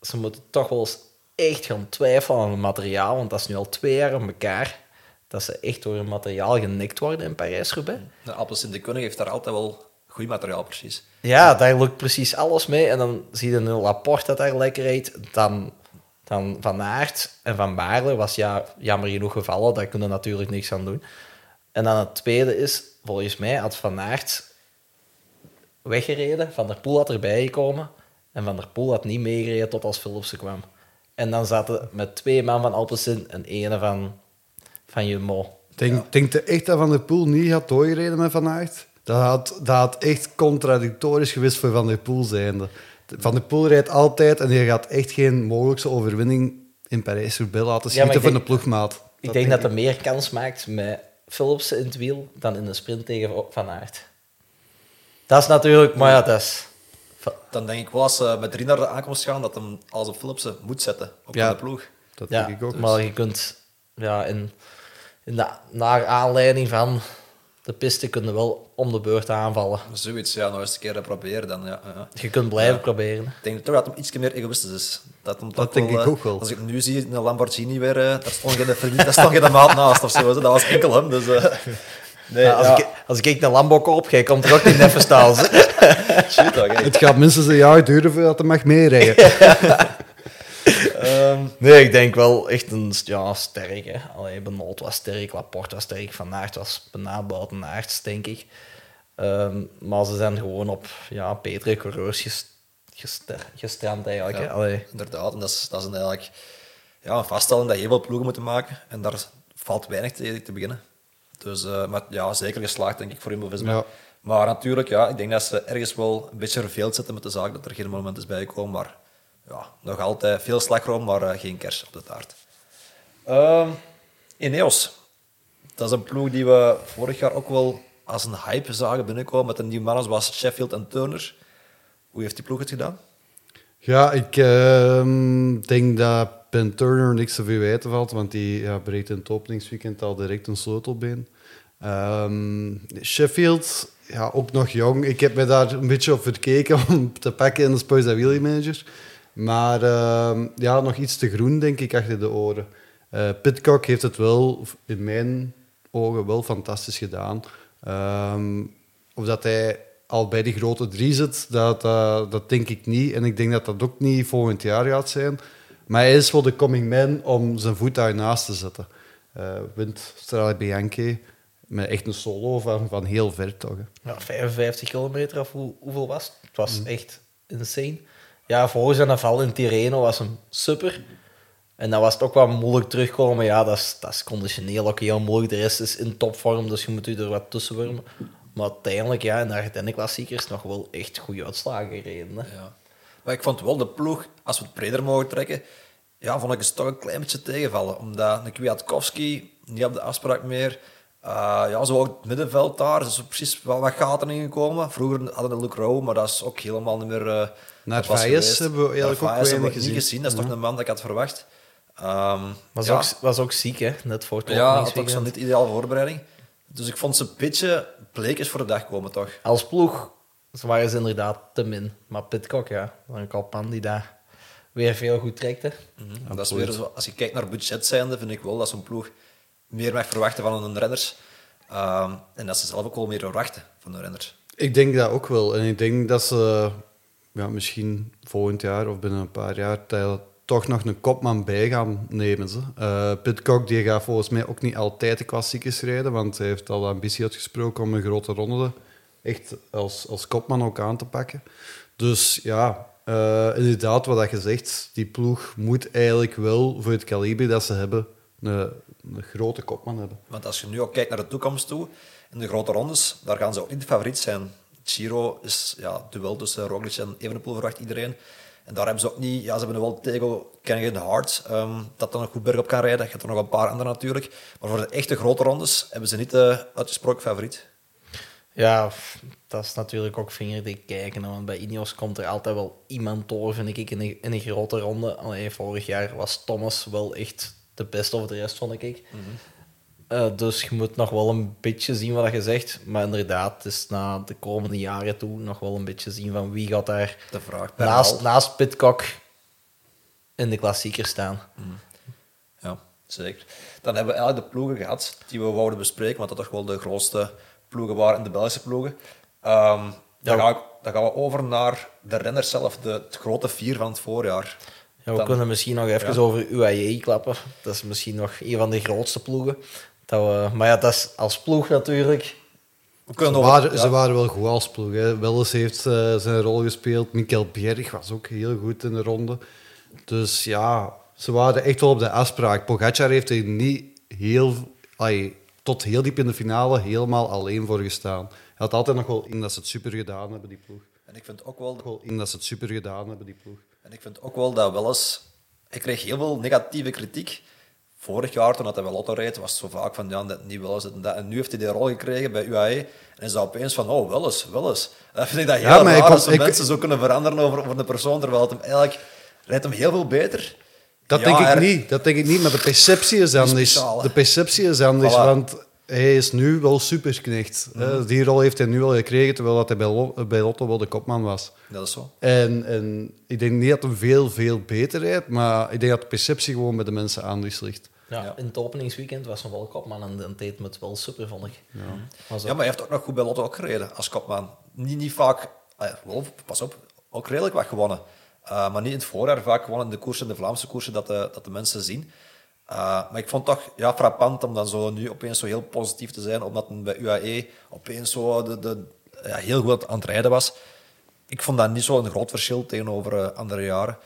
ze moeten toch wel eens echt gaan twijfelen aan het materiaal, want dat is nu al twee jaar op elkaar dat ze echt door het materiaal genikt worden in Parijs-Roubaix. De Appels in de Koning heeft daar altijd wel goed materiaal, precies. Ja, daar lukt precies alles mee. En dan zie je een Laporte dat daar lekker rijdt. Dan, dan Van Aert en Van Baarle was ja, jammer genoeg gevallen. Daar kunnen natuurlijk niks aan doen. En dan het tweede is, volgens mij had Van Aert weggereden. Van der Poel had erbij gekomen. En Van der Poel had niet meegereden tot als Philipsen kwam. En dan zaten met twee man van Alpecin en ene van, van Jumbo. Denk, Denk je echt dat Van der Poel niet had doorgereden met Van Aert? Dat had, dat had echt contradictorisch geweest voor Van der Poel zijnde. Van der Poel rijdt altijd en je gaat echt geen mogelijkse overwinning in Parijs-Roubaix laten Ja, schieten ik van de ploegmaat. Ik denk dat hij meer kans maakt met Philipsen in het wiel dan in de sprint tegen Van Aert. Dat is natuurlijk, maar ja, dat is... Dan denk ik wel, als ze met drie naar de aankomst gaan, dat hem als een Philipsen moet zetten op Ja. de ploeg. Dat Ja, denk ik ook. maar je kunt ja, in, in de, naar aanleiding van de piste kunnen wel om de beurt aanvallen. Zoiets, ja, nog eens een keer proberen dan. Ja, ja. Je kunt blijven proberen. Ik denk toch dat hem iets meer egoïstisch is. Dat, hem Dat toch denk wel, ik eh, ook wel. Als ik nu zie, een Lamborghini weer, eh, daar stond geen vriend, daar stond geen maat naast of zo. Dat was enkel hem. Dus, eh, nee, als, ja, Ik, als ik een Lambo koop, jij komt er ook niet even staan. Het gaat minstens een jaar duren voordat hij mag meerijden. Ehm, Nee, ik denk wel echt een ja, sterk. Hè. Allee, Benoot was sterk, Laporte was sterk, Van Aert was bijna buitenaards, denk ik. Ehm, maar ze zijn gewoon op ja, betere coureurs gester- gestrand eigenlijk. Ja. Hè. Allee. inderdaad, en dat is, dat is een eigenlijk ja, een vaststelling dat je heel veel ploegen moeten maken. En daar valt weinig tegen te beginnen. Dus, eh, maar ja, zeker geslaagd, denk ik, voor. Ja. Maar natuurlijk, ja, ik denk dat ze ergens wel een beetje verveeld zitten met de zaak dat er geen moment is bijgekomen. Maar ja, nog altijd veel slagroom, maar eh, geen kers op de taart. Ehm Ineos. Dat is een ploeg die we vorig jaar ook wel als een hype zagen binnenkomen met een nieuw mannen zoals Sheffield en Turner. Hoe heeft die ploeg het gedaan? Ja, ik ehm, denk dat Ben Turner niks te verwijten valt, want die ja, breekt in het openingsweekend al direct een sleutelbeen. Ehm, Sheffield, ja, ook nog jong. Ik heb me daar een beetje op verkeken om te pakken in de Spoils Wheelie Manager. Maar ehm, ja, nog iets te groen, denk ik, achter de oren. Eh Pitcock heeft het wel, in mijn ogen, wel fantastisch gedaan. Ehm, of dat hij al bij die grote drie zit, dat, dat, dat denk ik niet. En ik denk dat dat ook niet volgend jaar gaat zijn. Maar hij is wel de coming man om zijn voet daarnaast te zetten. Eh wint Strade Bianchi met echt een solo van, van heel ver toch. hè. Ja, 55 kilometer of hoe, hoeveel was het? Het was echt insane. Ja, voor zijn val in Tirreno was hem super. En dan was het ook wel moeilijk terugkomen. Ja, dat is, dat is conditioneel ook heel moeilijk. De rest is in topvorm, dus je moet u er wat tussen wormen. Maar uiteindelijk, ja, in de Ardennen-klassiekers nog wel echt goede uitslagen gereden. Ja. Maar ik vond wel de ploeg, als we het breder mogen trekken, ja, vond ik het toch een klein beetje tegenvallen. Omdat een Kwiatkowski niet op de afspraak meer. Uh, ja, zo ook het middenveld daar, is er precies wel wat gaten ingekomen. Vroeger hadden we Luke Rowe, maar dat is ook helemaal niet meer... Uh, Naar Vijs hebben we eigenlijk ook weinig we gezien. niet gezien. Dat is toch een man dat ik had verwacht. Ehm, Was, ja, ook, was ook ziek, hè, net voor het ja, had ook zo'n niet ideale voorbereiding. Dus ik vond ze een beetje bleekjes voor de dag komen, toch? Als ploeg ze waren ze inderdaad te min. Maar Pitcock, ja, een kopman die daar weer veel goed trekt. Hè. En dat is weer zo, als je kijkt naar budget zijnde, vind ik wel dat zo'n ploeg meer mag verwachten van hun renners. Ehm, en dat ze zelf ook wel meer verwachten van hun renners. Ik denk dat ook wel. En ik denk dat ze ja, misschien volgend jaar of binnen een paar jaar toch nog een kopman bij gaan nemen. Ze. Eh, Pitcock die gaat volgens mij ook niet altijd de klassiekers rijden, want hij heeft al de ambitie uitgesproken om een grote ronde echt als, als kopman ook aan te pakken. Dus ja, eh, inderdaad, wat je zegt, die ploeg moet eigenlijk wel voor het kaliber dat ze hebben een, een grote kopman hebben. Want als je nu ook kijkt naar de toekomst toe, in de grote rondes, daar gaan ze ook niet de favoriet zijn. Giro is ja, duel tussen Roglic en Evenepoel verwacht iedereen. En daar hebben ze ook niet... Ja, ze hebben wel Tego, Kengen Hart, ehm, dat dan een goed berg op kan rijden. Je hebt er nog een paar anderen natuurlijk. Maar voor de echte grote rondes hebben ze niet de uitgesproken favoriet. Ja, dat is natuurlijk ook vingerdik kijken. Want bij Ineos komt er altijd wel iemand door, vind ik, in een, in een grote ronde. Allee, vorig jaar was Thomas wel echt de beste over de rest, vond ik. Eh, dus je moet nog wel een beetje zien wat je zegt. Maar inderdaad, het is na de komende jaren toe nog wel een beetje zien van wie gaat daar De vraag naast, naast Pitcock in de klassieker staan. Ja, zeker. Dan hebben we eigenlijk de ploegen gehad die we wouden bespreken, want dat toch wel de grootste ploegen waren in de Belgische ploegen. Ehm, dan, Ja. gaan we, dan gaan we over naar de renners zelf, de, het grote vier van het voorjaar. Ja, we Dan- kunnen misschien nog even Ja. over UAE klappen. Dat is misschien nog een van de grootste ploegen. Dat we, maar ja, dat is als ploeg natuurlijk. Ze waren, ja, ze waren wel goed als ploeg. Hè. Welles heeft eh, zijn rol gespeeld. Mikkel Bjerg was ook heel goed in de ronde. Dus ja, ze waren echt wel op de afspraak. Pogacar heeft er niet heel, tot heel diep in de finale helemaal alleen voor gestaan. Hij had altijd nog wel in dat ze het super gedaan hebben, die ploeg. En ik vind ook wel, in dat ze het super gedaan hebben, die ploeg. en ik vind ook wel dat Welles... Ik kreeg heel veel negatieve kritiek. Vorig jaar, toen hij wel Lotto reed, was het zo vaak van, ja, dat niet Welles en dat. En nu heeft hij die rol gekregen bij UAE. En is dat opeens van, oh, Welles, Welles. Dat vind ik dat heel Ja, maar raar, ik- mensen zo kunnen veranderen over, over een persoon, terwijl het hem eigenlijk... Rijdt hem heel veel beter. Dat Ja, denk ik er- niet. Dat denk ik niet, maar de perceptie is anders. speciaal? De perceptie is anders, Voilà. want hij is nu wel superknecht. hè. Die rol heeft hij nu al gekregen, terwijl dat hij bij, Lo- bij Lotto wel de kopman was. Dat is zo. En, en ik denk niet dat hij veel, veel beter rijdt, maar ik denk dat de perceptie gewoon bij de mensen anders ligt. Ja, Ja. In het openingsweekend was hij wel kopman en dat deed me het wel super, vond ik. Maar zo- Ja, maar hij heeft ook nog goed bij Lotto ook gereden als kopman. Niet, niet vaak, ah ja, wel, pas op, ook redelijk wat gewonnen. Uh, maar niet in het voorjaar vaak gewonnen in de koersen, de Vlaamse koersen, dat de, dat de mensen zien. Uh, maar ik vond het toch ja, frappant om dan zo nu opeens zo heel positief te zijn, omdat hij bij UAE opeens zo de, de, ja, heel goed aan het rijden was. Ik vond dat niet zo'n groot verschil tegenover eh, andere jaren.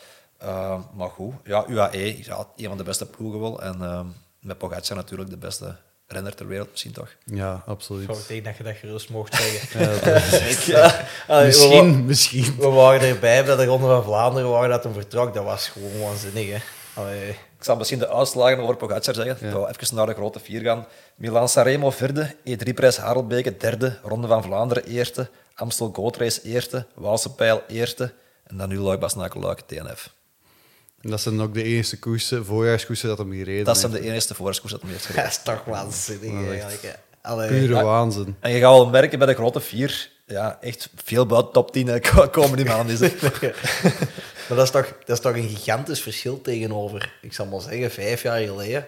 Uh, maar goed, ja, UAE, ja, een van de beste ploegen wel. En uh, met Pogacar natuurlijk de beste renner ter wereld misschien toch. Ja, absoluut. Ik denk dat je dat gerust mocht zeggen. Ja, dat- Ja, allee, we wa- misschien, misschien. We waren erbij bij de Ronde van Vlaanderen waar dat hem vertrok. Dat was gewoon waanzinnig. Hè. Allee. Ik zal misschien de uitslagen over Pogacar zeggen. Ja. Ik wil even naar de grote vier gaan. Milan Sanremo vierde, E3-prijs Harelbeke derde, Ronde van Vlaanderen eerste, Amstel Gold Race eerste, Waalse Pijl eerste en dan nu Luik Basnakel Luik TNF. En dat zijn ook de enige koersen, voorjaarskoersen dat hem gereden Dat zijn heeft. de enige voorskoers dat heeft Dat gereden. is toch waanzinnig eigenlijk. Allee. Pure Ja. waanzin. En je gaat wel merken bij de grote vier, ja, echt veel buiten top 10 hè, komen die maanden. Maar dat is, toch, dat is toch een gigantisch verschil tegenover, ik zal maar zeggen, vijf jaar geleden.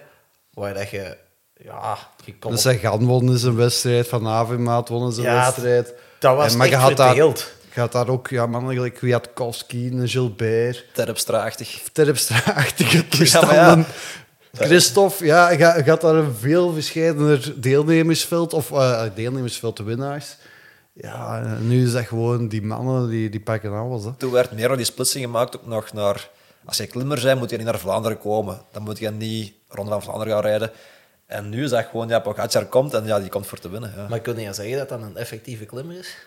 Waar dat je, ja, je kon Dus op- Sagan won zijn wedstrijd, Van Avermaat won zijn Ja, wedstrijd. dat was En- maar echt je had daar, verdeeld. gaat daar ook ja, mannen gelijk Kwiatkowski, een Gilbert, Terpstra-achtig. Terpstra-achtige Ja. Christophe, ja, je gaat- daar een veel verscheidener deelnemersveld, of eh deelnemersveld, de winnaars. Ja, en nu is dat gewoon die mannen die, die pakken alles. Hè. Toen werd meer die splitsing gemaakt ook nog naar... Als je klimmer bent, moet je niet naar Vlaanderen komen. Dan moet je niet Ronde van Vlaanderen gaan rijden. En nu is dat gewoon, ja, Pogacar komt en ja, die komt voor te winnen. Ja. Maar kun je zeggen dat dat een effectieve klimmer is?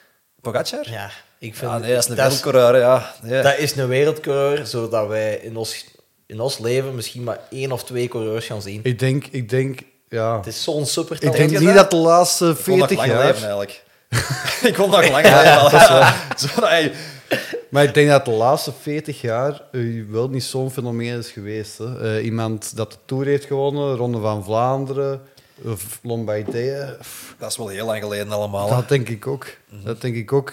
Pogacar? Ja, ik vind... Ja, nee, dat is een dat wereldcoureur, ja. Nee. Dat is een wereldcoureur, zodat wij in ons, in ons leven misschien maar één of twee coureurs gaan zien. Ik denk, ik denk, ja. Het is zo'n super Ik denk niet dat? dat de laatste Ik kon nog 40 lang jaar... leven, eigenlijk. ik kon nog lang leven. Zo, hey. Maar ik denk dat de laatste 40 jaar eh, wel niet zo'n fenomeen is geweest. Hè. Eh, iemand dat de Tour heeft gewonnen, Ronde van Vlaanderen, of Lombardije. Dat is wel heel lang geleden allemaal. hè. Dat denk ik ook. Dat denk ik ook.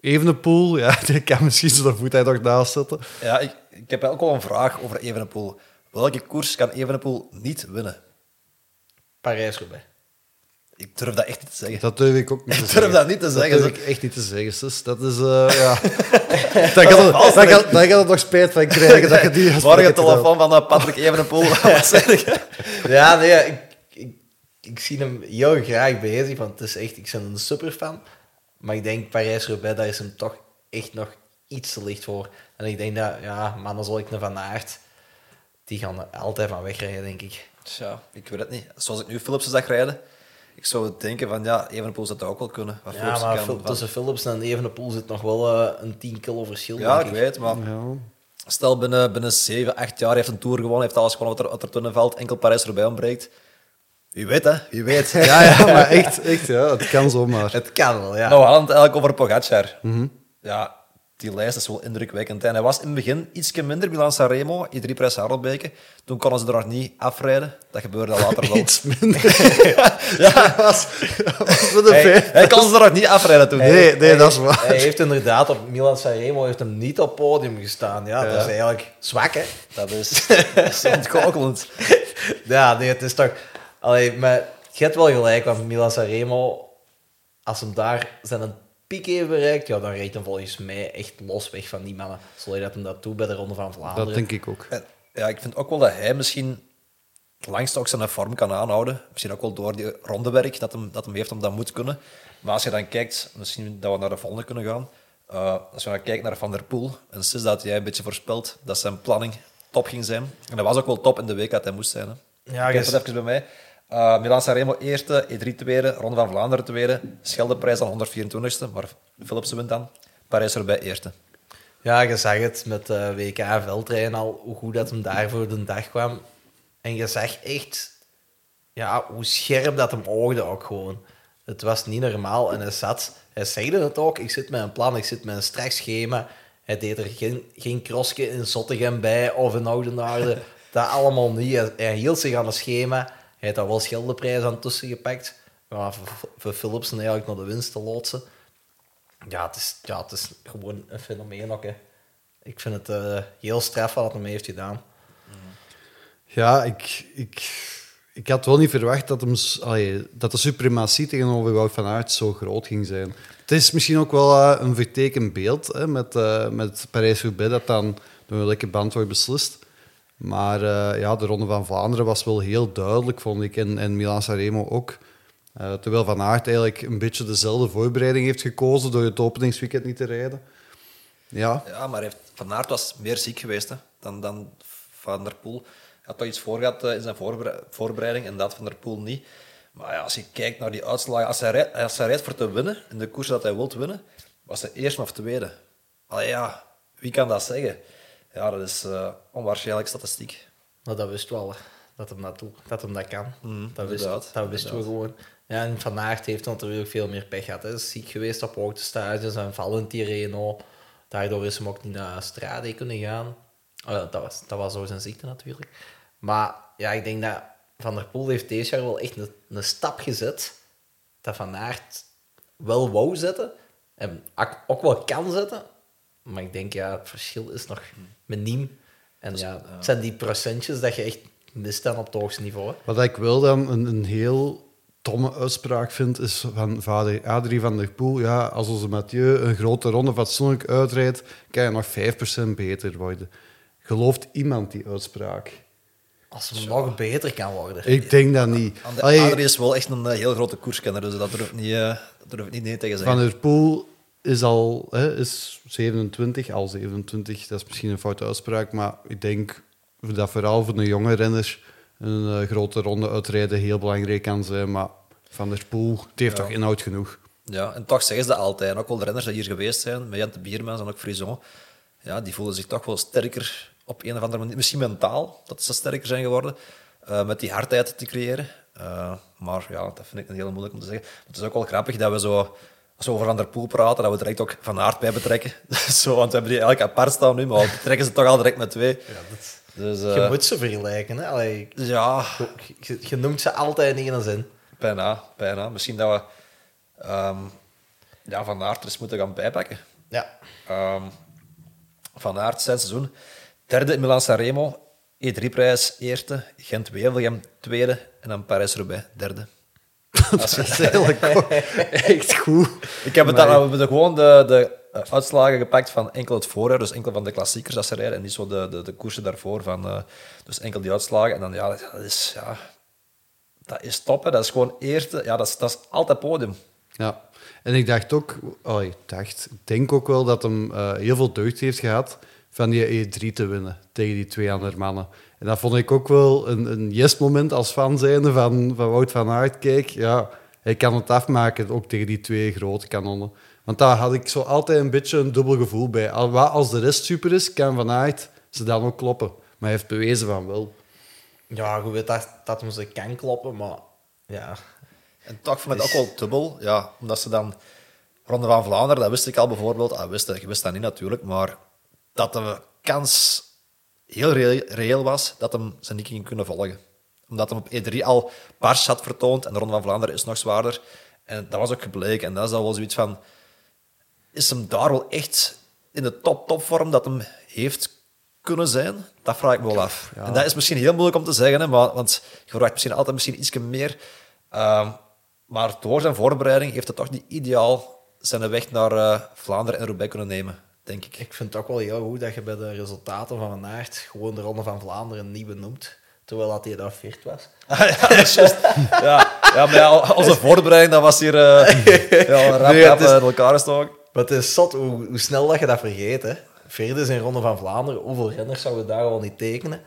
Evenepoel, ja, die kan misschien zijn voet hij nog naast zetten. Ja, ik, ik heb ook wel een vraag over Evenepoel. Welke koers kan Evenepoel niet winnen? Parijs-Roubaix. Ik durf dat echt niet te zeggen. Dat durf ik ook niet te Ik zeggen. durf dat niet te zeggen. Dat durf ik echt niet te zeggen, zus. Dat is, eh ja... daar gaat het, gaat, het nog spijt van krijgen dat je die Morgen telefoon van eh, Patrick Evenepoel. Wat zeg je? Ja, nee, ik, ik, ik zie hem heel graag bezig, want het is echt, ik ben een superfan. Maar ik denk Parijs-Roubaix, daar is hem toch echt nog iets te licht voor. En ik denk dat, ja, mannen zoals ik naar Van Aert, die gaan er altijd van wegrijden, denk ik. Tja, ik weet het niet. Zoals ik nu Philipsen zag rijden, ik zou denken van ja, Evenepoel zou dat ook wel kunnen. Wat Ja, Philipsen maar kan Phil- van- tussen Philips en Evenepoel zit nog wel eh, een 10 kilo verschil, Ja, denk ik ik. weet, maar Ja. stel binnen, binnen 7, 8 jaar heeft een Tour gewonnen, heeft alles gewonnen wat er, wat er toen valt, enkel Parijs erbij ontbreekt. Wie weet, hè? Wie weet. Ja, ja, maar echt, echt ja, het kan zomaar. Het kan wel, ja. Nou, we hadden het eigenlijk over Pogacar. Mhm. Ja, die lijst is wel indrukwekkend. En hij was in het begin iets minder Milan Sanremo, i3 Prijs Harelbeke. Toen konden ze er nog niet afrijden. Dat gebeurde later wel. Iets minder. ja, was, was met de Hij, kon ze er nog niet afrijden toen. Nee, nee, dat is waar. Hij heeft inderdaad op Milan Sanremo heeft hem niet op podium gestaan. Ja, dat is eigenlijk zwak, hè? Dat is, dat is. Ja, nee, het is toch... Allee, maar je hebt wel gelijk, want Milan Sanremo, als hem daar zijn piek heeft bereikt, ja, dan rijdt hem volgens mij echt los weg van die mannen. Zoals dat hem dat doet bij de Ronde van Vlaanderen. Dat denk ik ook. En, Ja, ik vind ook wel dat hij misschien het langst ook zijn vorm kan aanhouden. Misschien ook wel door die rondewerk dat hem, dat hem heeft om dat moet kunnen. Maar als je dan kijkt, misschien dat we naar de volgende kunnen gaan. Eh, als we dan kijken naar Van der Poel, en sinds dat jij een beetje voorspelt dat zijn planning top ging zijn. En dat was ook wel top in de week dat hij moest zijn. Hè. Ja, ik heb je- het even bij mij. Uh, Milan Sanremo eerste, E3 tweede, Ronde van Vlaanderen tweede, Scheldeprijs dan 124ste, maar Philipsen wint dan. Parijs erbij eerste. Ja, je zag het met eh WK veldrijden al, hoe goed dat hem daar voor de dag kwam. En je zag echt ja, hoe scherp dat hem oogde ook gewoon. Het was niet normaal en hij zat, hij zegde het ook, ik zit met een plan, ik zit met een strak schema. Hij deed er geen, geen crossje in Zottegem bij of in Oudenaarde. dat allemaal niet. Hij, hij hield zich aan het schema. Hij heeft daar wel Scheldeprijs aan tussen gepakt. Maar voor, voor Philipsen eigenlijk naar de winst te loodsen. Ja, het is, ja, het is gewoon een fenomeen ook. Hè. Ik vind het eh, heel straf wat hij heeft gedaan. Ja, ik, ik, ik had wel niet verwacht dat, hem, dat de suprematie tegenover Wout van Aert zo groot ging zijn. Het is misschien ook wel eh, een vertekend beeld hè, met, eh met Parijs-Roubaix, dat dan door een lekke band wordt beslist. Maar eh, ja, de Ronde van Vlaanderen was wel heel duidelijk, vond ik. En, en Milan-Sanremo ook. Eh, terwijl Van Aert eigenlijk een beetje dezelfde voorbereiding heeft gekozen door het openingsweekend niet te rijden. Ja, Ja, maar Van Aert was meer ziek geweest hè, dan, dan Van der Poel. Hij had toch iets voor gehad eh, in zijn voorbere- voorbereiding en dat Van der Poel niet. Maar ja, als je kijkt naar die uitslagen, als hij, rijdt, als hij voor te winnen, in de koers dat hij wilt winnen, was hij eerste of tweede. Allee, ja, wie kan dat zeggen? Ja, dat is eh, onwaarschijnlijk statistiek. Maar dat wist wel, dat hem dat, dat, hem dat kan. Mm, dat wist, dat wisten we gewoon. Ja, en Van Aert heeft natuurlijk veel meer pech gehad. Hij is ziek geweest op hoogtestages en vallend Tirreno. Daardoor is hem ook niet naar Strade kunnen gaan. Oh, dat, was, dat was zijn ziekte natuurlijk. Maar ja, ik denk dat Van der Poel heeft deze jaar wel echt een, een stap gezet dat Van Aert wel wou zetten en ook wel kan zetten. Maar ik denk, ja, het verschil is nog miniem. En ja, het zijn die procentjes dat je echt mist dan op het hoogste niveau. hè. Wat ik wel dan een, een heel domme uitspraak vind, is van vader Adrie van der Poel. Ja, als onze Mathieu een grote ronde fatsoenlijk uitrijdt, kan je nog 5% beter worden. Gelooft iemand die uitspraak? Als het nog beter kan worden. Ik denk dat niet. Adrie is wel echt een eh, heel grote koerskenner, dus dat durf ik niet, eh, dat durf ik niet nee tegen zeggen. Van der Poel is al hè, is 27, al 27, dat is misschien een foute uitspraak, maar ik denk dat vooral voor de jonge renners een eh, grote ronde uitrijden heel belangrijk kan zijn. Maar Van der Poel, die heeft Ja. toch inhoud genoeg. Ja, en toch zeggen ze dat altijd. En ook wel de renners die hier geweest zijn, met Jente Biermans en ook Frison, ja, die voelen zich toch wel sterker op een of andere manier. Misschien mentaal, dat ze sterker zijn geworden, eh, met die hardheid te creëren. Eh, maar ja, dat vind ik een heel moeilijk om te zeggen. Het is ook wel grappig dat we zo, als we over Van der Poel praten, dat we direct ook Van Aert bij betrekken. zo, want we hebben die eigenlijk apart staan nu, maar we betrekken ze toch al direct met twee. Dus, eh, Je moet ze vergelijken. Hè? Allee, ja, je, je noemt ze altijd in één zin. bijna, bijna. Misschien dat we ehm, ja, Van Aert er eens moeten gaan bijpakken. Ja. Ehm, van Aert, zijn seizoen. Derde in Milan Sanremo. E3-prijs eerste. Gent-Wevelgem tweede. En dan Parijs-Roubaix derde. Dat is eigenlijk ook echt goed. Ik heb het dan, we hebben gewoon de, de eh, uitslagen gepakt van enkel het voorjaar. Dus enkel van de klassiekers dat ze rijden. En niet zo de, de, de koersen daarvoor. Van, eh, dus enkel die uitslagen. En dan, ja, dat is, ja, dat is top. Hè. Dat is gewoon eerste. Ja, dat is, dat is altijd podium. Ja, en ik dacht ook, oh, ik dacht, ik denk ook wel dat hem eh, heel veel deugd heeft gehad van die E3 te winnen tegen die twee andere mannen. En dat vond ik ook wel een, een yes-moment als fan zijnde van, van Wout van Aert. Kijk, ja, hij kan het afmaken, ook tegen die twee grote kanonnen. Want daar had ik zo altijd een beetje een dubbel gevoel bij. Al- wat Als de rest super is, kan Van Aert ze dan ook kloppen. Maar hij heeft bewezen van wel. Ja, je weet dat, dat hem ze kan kloppen, maar ja. En toch vond ik het ook wel dubbel. Ja, omdat ze dan... Ronde van Vlaanderen, dat wist ik al bijvoorbeeld. Ah, wist, ik wist dat niet natuurlijk, maar dat de kans heel reëel, was dat hem ze niet ging kunnen volgen. Omdat hem op E3 al pars had vertoond en de Ronde van Vlaanderen is nog zwaarder. En dat was ook gebleken. En dat is dan wel zoiets van... Is hem daar wel echt in de top-topvorm dat hem heeft kunnen zijn? Dat vraag ik me wel af. En dat is misschien heel moeilijk om te zeggen, hè, maar, want je verwacht misschien altijd misschien iets meer. Ehm, maar door zijn voorbereiding heeft hij toch niet ideaal zijn weg naar eh, Vlaanderen en Roubaix kunnen nemen, denk ik. Ik vind het ook wel heel goed dat je bij de resultaten van Van Aert gewoon de Ronde van Vlaanderen niet benoemt. Terwijl dat hij daar viert was. Ah, ja, dat is juist. ja, ja, maar ja, onze voorbereiding dat was hier eh ja, rap, Nee, rap het is- in elkaar gestoken. Maar het is zot hoe, hoe snel dat je dat vergeet. Hè. Vierde is in Ronde van Vlaanderen. Hoeveel renners zouden daar al niet tekenen?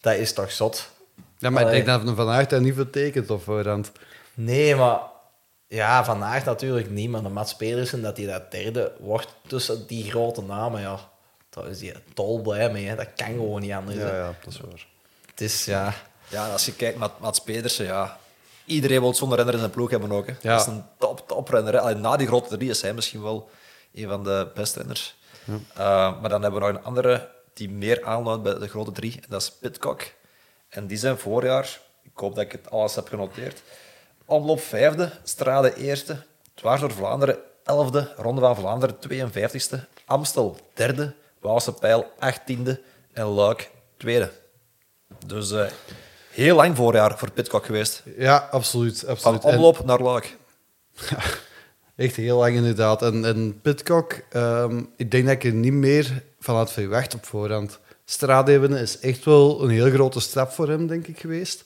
Dat is toch zot? Ja, maar ik denk dat een Van Aert dat niet vertekent op voorhand. Nee, maar... Ja, Van Aert natuurlijk niet. Maar de Mats Pedersen, dat hij dat derde wordt tussen die grote namen, ja... Daar is hij dol blij mee. Hè. Dat kan gewoon niet anders. hè. ja, dat is waar. Het is, ja... Ja, als je kijkt naar Mats Pedersen, ja, iedereen wil zo'n renner in zijn ploeg hebben ook. Hè. Ja. Dat is een top, top renner. Hè. Allee, na die grote drie is hij misschien wel een van de beste renners. Eh, maar dan hebben we nog een andere die meer aanloopt bij de grote drie, en dat is Pitcock. En die zijn voorjaar, ik hoop dat ik het alles heb genoteerd, omloop vijfde, Strade eerste, dwars door Vlaanderen elfde, Ronde van Vlaanderen 52ste, Amstel derde, Waalse Pijl achttiende en Luik tweede. Dus eh, heel lang voorjaar voor Pitcock geweest. Ja, absoluut. Van absoluut. En- omloop naar Luik. Echt heel lang inderdaad. En, en Pitcock, ehm, ik denk dat ik er niet meer van had verwacht op voorhand. Strade winnen is echt wel een heel grote stap voor hem, denk ik, geweest.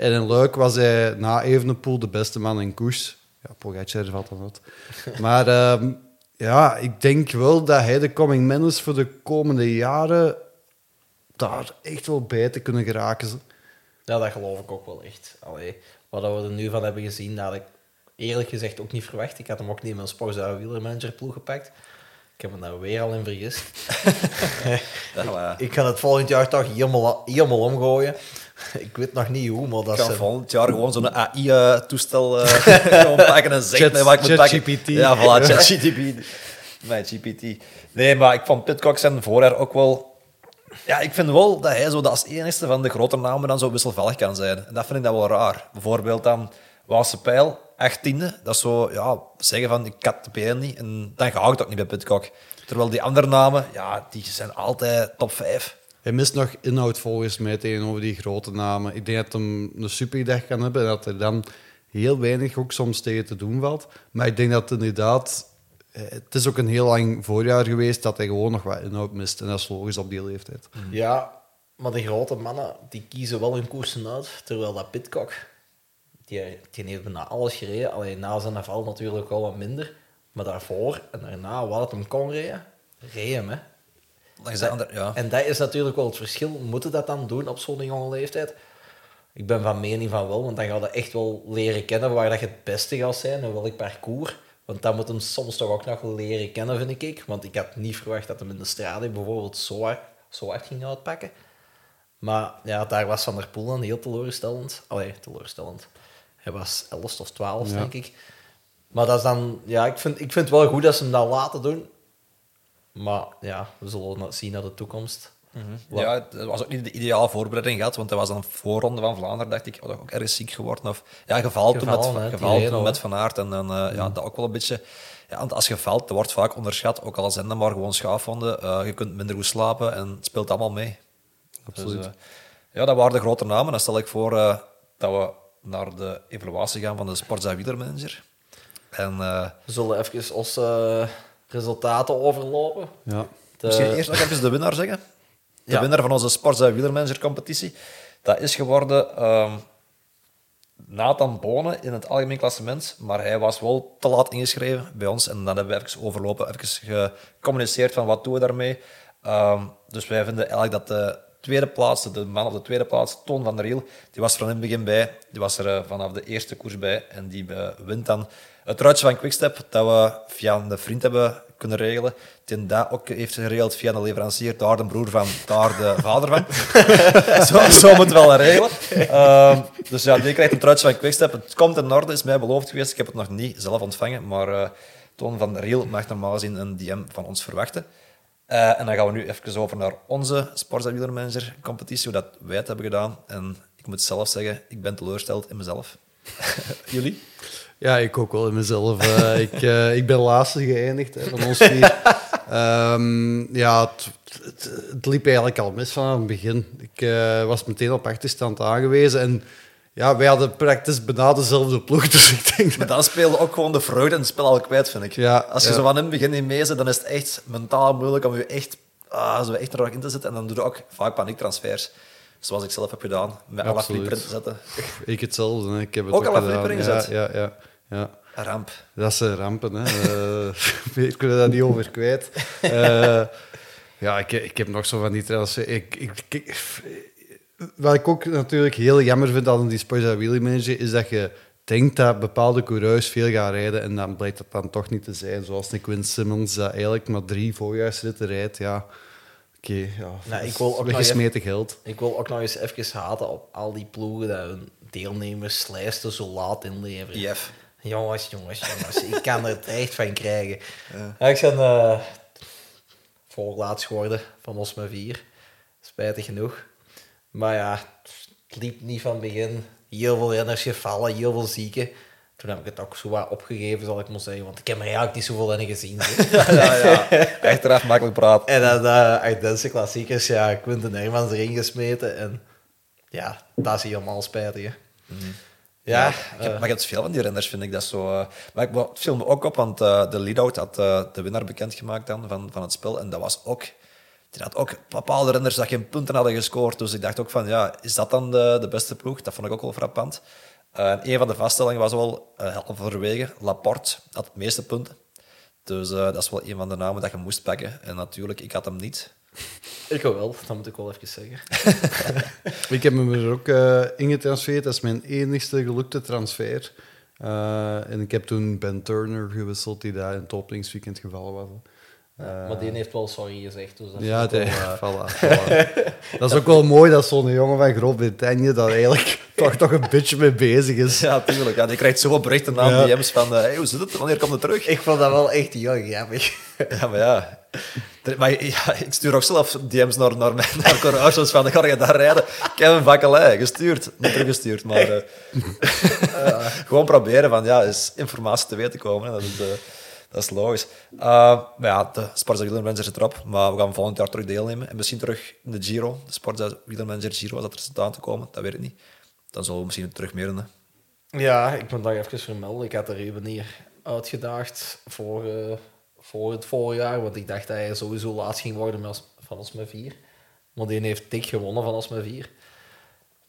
En in Luik was hij na Evenepoel de beste man in koers. Ja, Pogacar valt dan uit. Maar ehm, ja, ik denk wel dat hij de coming man is voor de komende jaren daar echt wel bij te kunnen geraken. Ja, dat geloof ik ook wel echt. Allee, wat we er nu van hebben gezien, dat had ik eerlijk gezegd ook niet verwacht. Ik had hem ook niet in mijn Sporza wielermanager ploeg gepakt. Ik heb me daar weer al in vergist. Ik ga het volgend jaar toch helemaal, helemaal omgooien. ik weet nog niet hoe, maar dat ik ga is... volgend jaar gewoon zo'n AI-toestel gewoon pakken en zeggen Chat- wat ik moet pakken. ChatGPT. Ja, voilà, ChatGPT. Mijn GPT. Nee, maar ik vond Pitcock zijn voorjaar ook wel... Ja, ik vind wel dat hij zo dat als enigste van de grote namen dan zo wisselvallig kan zijn. En dat vind ik dan wel raar. Bijvoorbeeld dan Waalse Pijl, 18e. Dat is zo, ja, zeggen van ik had de PN niet. En dan ga ik het ook niet bij Pitcock. Terwijl die andere namen, ja, die zijn altijd top 5. Hij mist nog inhoud volgens mij tegenover die grote namen. Ik denk dat hij een superdag kan hebben en dat er dan heel weinig ook soms tegen te doen valt. Maar ik denk dat inderdaad... eh, Het is ook een heel lang voorjaar geweest dat hij gewoon nog wat inhoud mist. En dat is logisch op die leeftijd. Ja, Maar de grote mannen, die kiezen wel hun koersen uit. Terwijl dat Pitcock, die, die heeft bijna alles gereden. Alleen na zijn val natuurlijk wel wat minder. Maar daarvoor en daarna, wat het hem kon rijden, reed hem, hè. Andere, ja. En dat is natuurlijk wel het verschil. Moeten dat dan doen op zo'n jonge leeftijd? Ik ben van mening van wel, want dan ga je echt wel leren kennen waar dat je het beste gaat zijn en welk parcours. Want dat moet hem soms toch ook nog leren kennen, vind ik. Want ik had niet verwacht dat hem in de straat bijvoorbeeld zo hard, zo hard ging uitpakken. Maar ja, daar was Van der Poel dan heel teleurstellend. Allee, teleurstellend. Hij was 11 of 12, Ja. denk ik. Maar dat is dan... Ja, ik vind, ik vind het wel goed dat ze hem dat laten doen. Maar ja, we zullen nog zien naar de toekomst. Wat- Ja, het was ook niet de ideale voorbereiding gehad, want dat was dan voorronde van Vlaanderen, dacht ik, oh, dat ook ergens ziek geworden. Of, ja, geval toen, met, geval toen al, met. Van Aert. En dan, eh, ja, dat ook wel een beetje... Ja, want als je valt, dat wordt vaak onderschat, ook al zijn dat maar gewoon schaafwonden. eh, je kunt minder goed slapen en het speelt allemaal mee. Absoluut. Dus, eh, ja, dat waren de grote namen. Dan stel ik voor eh, dat we naar de evaluatie gaan van de Sportza Wielermanager. En eh, We zullen even onze resultaten overlopen. Ja. De- Misschien eerst nog even de winnaar zeggen. De Ja. winnaar van onze Sportza Wielermanager competitie. Dat is geworden ehm, Nathan Bonen in het algemeen klassement. Maar hij was wel te laat ingeschreven bij ons. En dan hebben we even overlopen, even gecommuniceerd van wat doen we daarmee. Ehm, dus wij vinden eigenlijk dat de tweede plaats, de man op de tweede plaats, Toon van der Riel, die was van in het begin bij. Die was er eh, vanaf de eerste koers bij. En die eh, wint dan het truitje van Quickstep dat we via een vriend hebben kunnen regelen. Die dat ook heeft geregeld via een leverancier, daar de broer van, daar de vader van. zo, zo moet het wel regelen. Ehm, dus ja, die krijgt een truitje van Quickstep. Het komt in orde, is mij beloofd geweest. Ik heb het nog niet zelf ontvangen, maar eh Toon van der Riel mag normaal gezien een DM van ons verwachten. Eh, en dan gaan we nu even over naar onze Sportza Wielermanager competitie, hoe dat wij het hebben gedaan. En ik moet zelf zeggen, ik ben teleurgesteld in mezelf. Jullie? Ja, ik ook wel in mezelf. Eh, ik, eh, ik ben laatste geëindigd hè, van ons vier. Ehm, ja, het, liep eigenlijk al mis vanaf het begin. Ik was meteen op achterstand aangewezen. En ja, wij hadden praktisch bijna dezelfde ploeg. Dus ik denk Maar dat... dan speelde ook gewoon de vreugde het spel al kwijt, vind ik. Ja, Als je ja. zo van in het begin niet mee zit, dan is het echt mentaal moeilijk om je echt, ah, zo echt in te zetten. En dan doe je ook vaak paniektransfers. Zoals ik zelf heb gedaan, met alle flipper in te zetten. Ik hetzelfde. Hè. Ik heb het Ook ook, al een gedaan. flipper ja, ingezet? ja, ja, ja. Een ramp. Dat zijn rampen, hè. Eh, ik kunnen daar niet over kwijt. Eh, ja, ik, ik heb nog zo van die transfer... Ik, ik, ik- wat ik ook natuurlijk heel jammer vind aan die Sportza Wheelie Manager, is dat je denkt dat bepaalde coureurs veel gaan rijden en dan blijkt dat dan toch niet te zijn. Zoals een Quinn Simmons, dat eigenlijk maar drie voorjaarsritten rijdt. Ja, oké. ja, Nou, ik wil ook geld. Ik wil ook nog eens even haten op al die ploegen dat hun deelnemerslijsten zo laat inleveren. IF. Jongens, jongens, jongens. ik kan er het echt van krijgen. Ja. ik ben eh voorlaatst geworden van ons met vier. Spijtig genoeg. Maar ja, het liep niet van het begin. Heel veel renners gevallen, heel veel zieken. Toen heb ik het ook zo wat opgegeven, zal ik maar zeggen. Want ik heb er eigenlijk niet zoveel in gezien. Ja, ja. Achteraf makkelijk praten. En dan uh, Ardense klassiekers, ja, Quinten Hermans erin gesmeten. En ja, dat is helemaal spijtig. hè. Ja, Ja, hebt- maar je hebt veel van die renners, vind ik. Dat zo, eh, maar ik viel me ook op, want eh, de lead-out had eh, de winnaar bekendgemaakt dan van, van het spel. En dat was ook... Die had ook bepaalde renners dat geen punten hadden gescoord. Dus ik dacht ook van, ja, is dat dan de, de beste ploeg? Dat vond ik ook wel frappant. Eh, en een van de vaststellingen was wel, uh, halverwege, Laporte had het meeste punten. Dus eh, dat is wel een van de namen dat je moest pakken. En natuurlijk, ik had hem niet. ik wel, dat moet ik wel even zeggen. Ik heb hem er ook eh ingetransfereerd. Dat is mijn enigste gelukte transfer. Eh, en ik heb toen Ben Turner gewisseld, die daar in het openingsweekend gevallen was. Ja, maar die heeft wel sorry gezegd. Dus dat Ja, wel, eh, voilà, voilà. Dat is ook wel mooi dat zo'n jongen van Groot-Brittannië daar eigenlijk toch, toch een beetje mee bezig is. Ja, tuurlijk. Ja, die krijgt zoveel berichten aan Ja. DM's van, eh, hey, hoe zit het? Wanneer komt het terug? Ik vond dat wel echt heel grappig. Ja, maar ja. Maar ja, ik stuur ook zelf DM's naar, naar, mijn- naar Courageous van, ga je daar rijden? Kevin Vakkelij, gestuurd. Niet teruggestuurd, maar... eh, gewoon proberen van, ja, is informatie te weten komen. Dat is, eh, dat is logisch. Uh, maar ja, de Sportza Wielermanager zit erop, maar we gaan volgend jaar terug deelnemen. En misschien terug in de Giro, de Sportza Wielermanager Giro, als dat er zit aan te komen, dat weet ik niet. Dan zullen we misschien terug meer doen. Ja, ik moet dat even vermelden. Ik had er even hier uitgedaagd voor, eh, voor het voorjaar, want ik dacht dat hij sowieso laatst ging worden met van ons met vier. Maar die heeft dik gewonnen van ons met vier.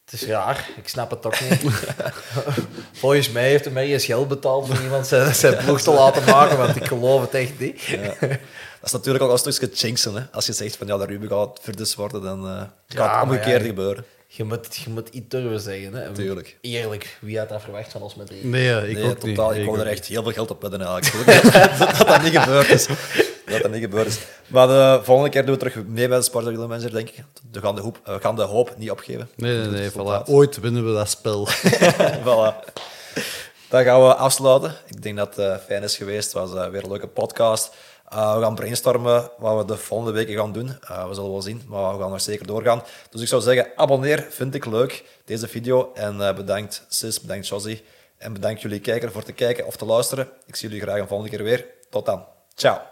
Het is raar, ik snap het toch niet. Volgens mij heeft hij mij eens geld betaald om iemand zijn, zijn ploeg te laten maken, want ik geloof het echt niet. Ja. Dat is natuurlijk ook al een stukje jinxen. Hè? Als je zegt van ja, de Ruben gaat verdus worden, dan eh, gaat Ja, het ja, gebeuren. Je moet, je moet iets durven zeggen. Hè. Tuurlijk. Eerlijk, wie had dat verwacht van ons met drie? Nee, ja, ik nee, ook totaal. niet. Ik wou ook er echt heel veel geld op wedden eigenlijk. dat, dat, dat dat niet gebeurd is. Dat dat niet gebeurd is. Maar de volgende keer doen we terug mee bij de Sparta Manager, denk ik. We gaan de, hoop, we gaan de hoop niet opgeven. Nee, nee, nee, voilà. Ooit winnen we dat spel. voilà. Dan gaan we afsluiten. Ik denk dat het fijn is geweest. Het was eh, weer een leuke podcast. Uh, we gaan brainstormen wat we de volgende weken gaan doen. Uh, we zullen wel zien, maar we gaan nog zeker doorgaan. Dus ik zou zeggen, abonneer, vind ik leuk, deze video. En uh, bedankt Sis, bedankt Josie. En bedankt jullie kijker voor te kijken of te luisteren. Ik zie jullie graag een volgende keer weer. Tot dan. Ciao.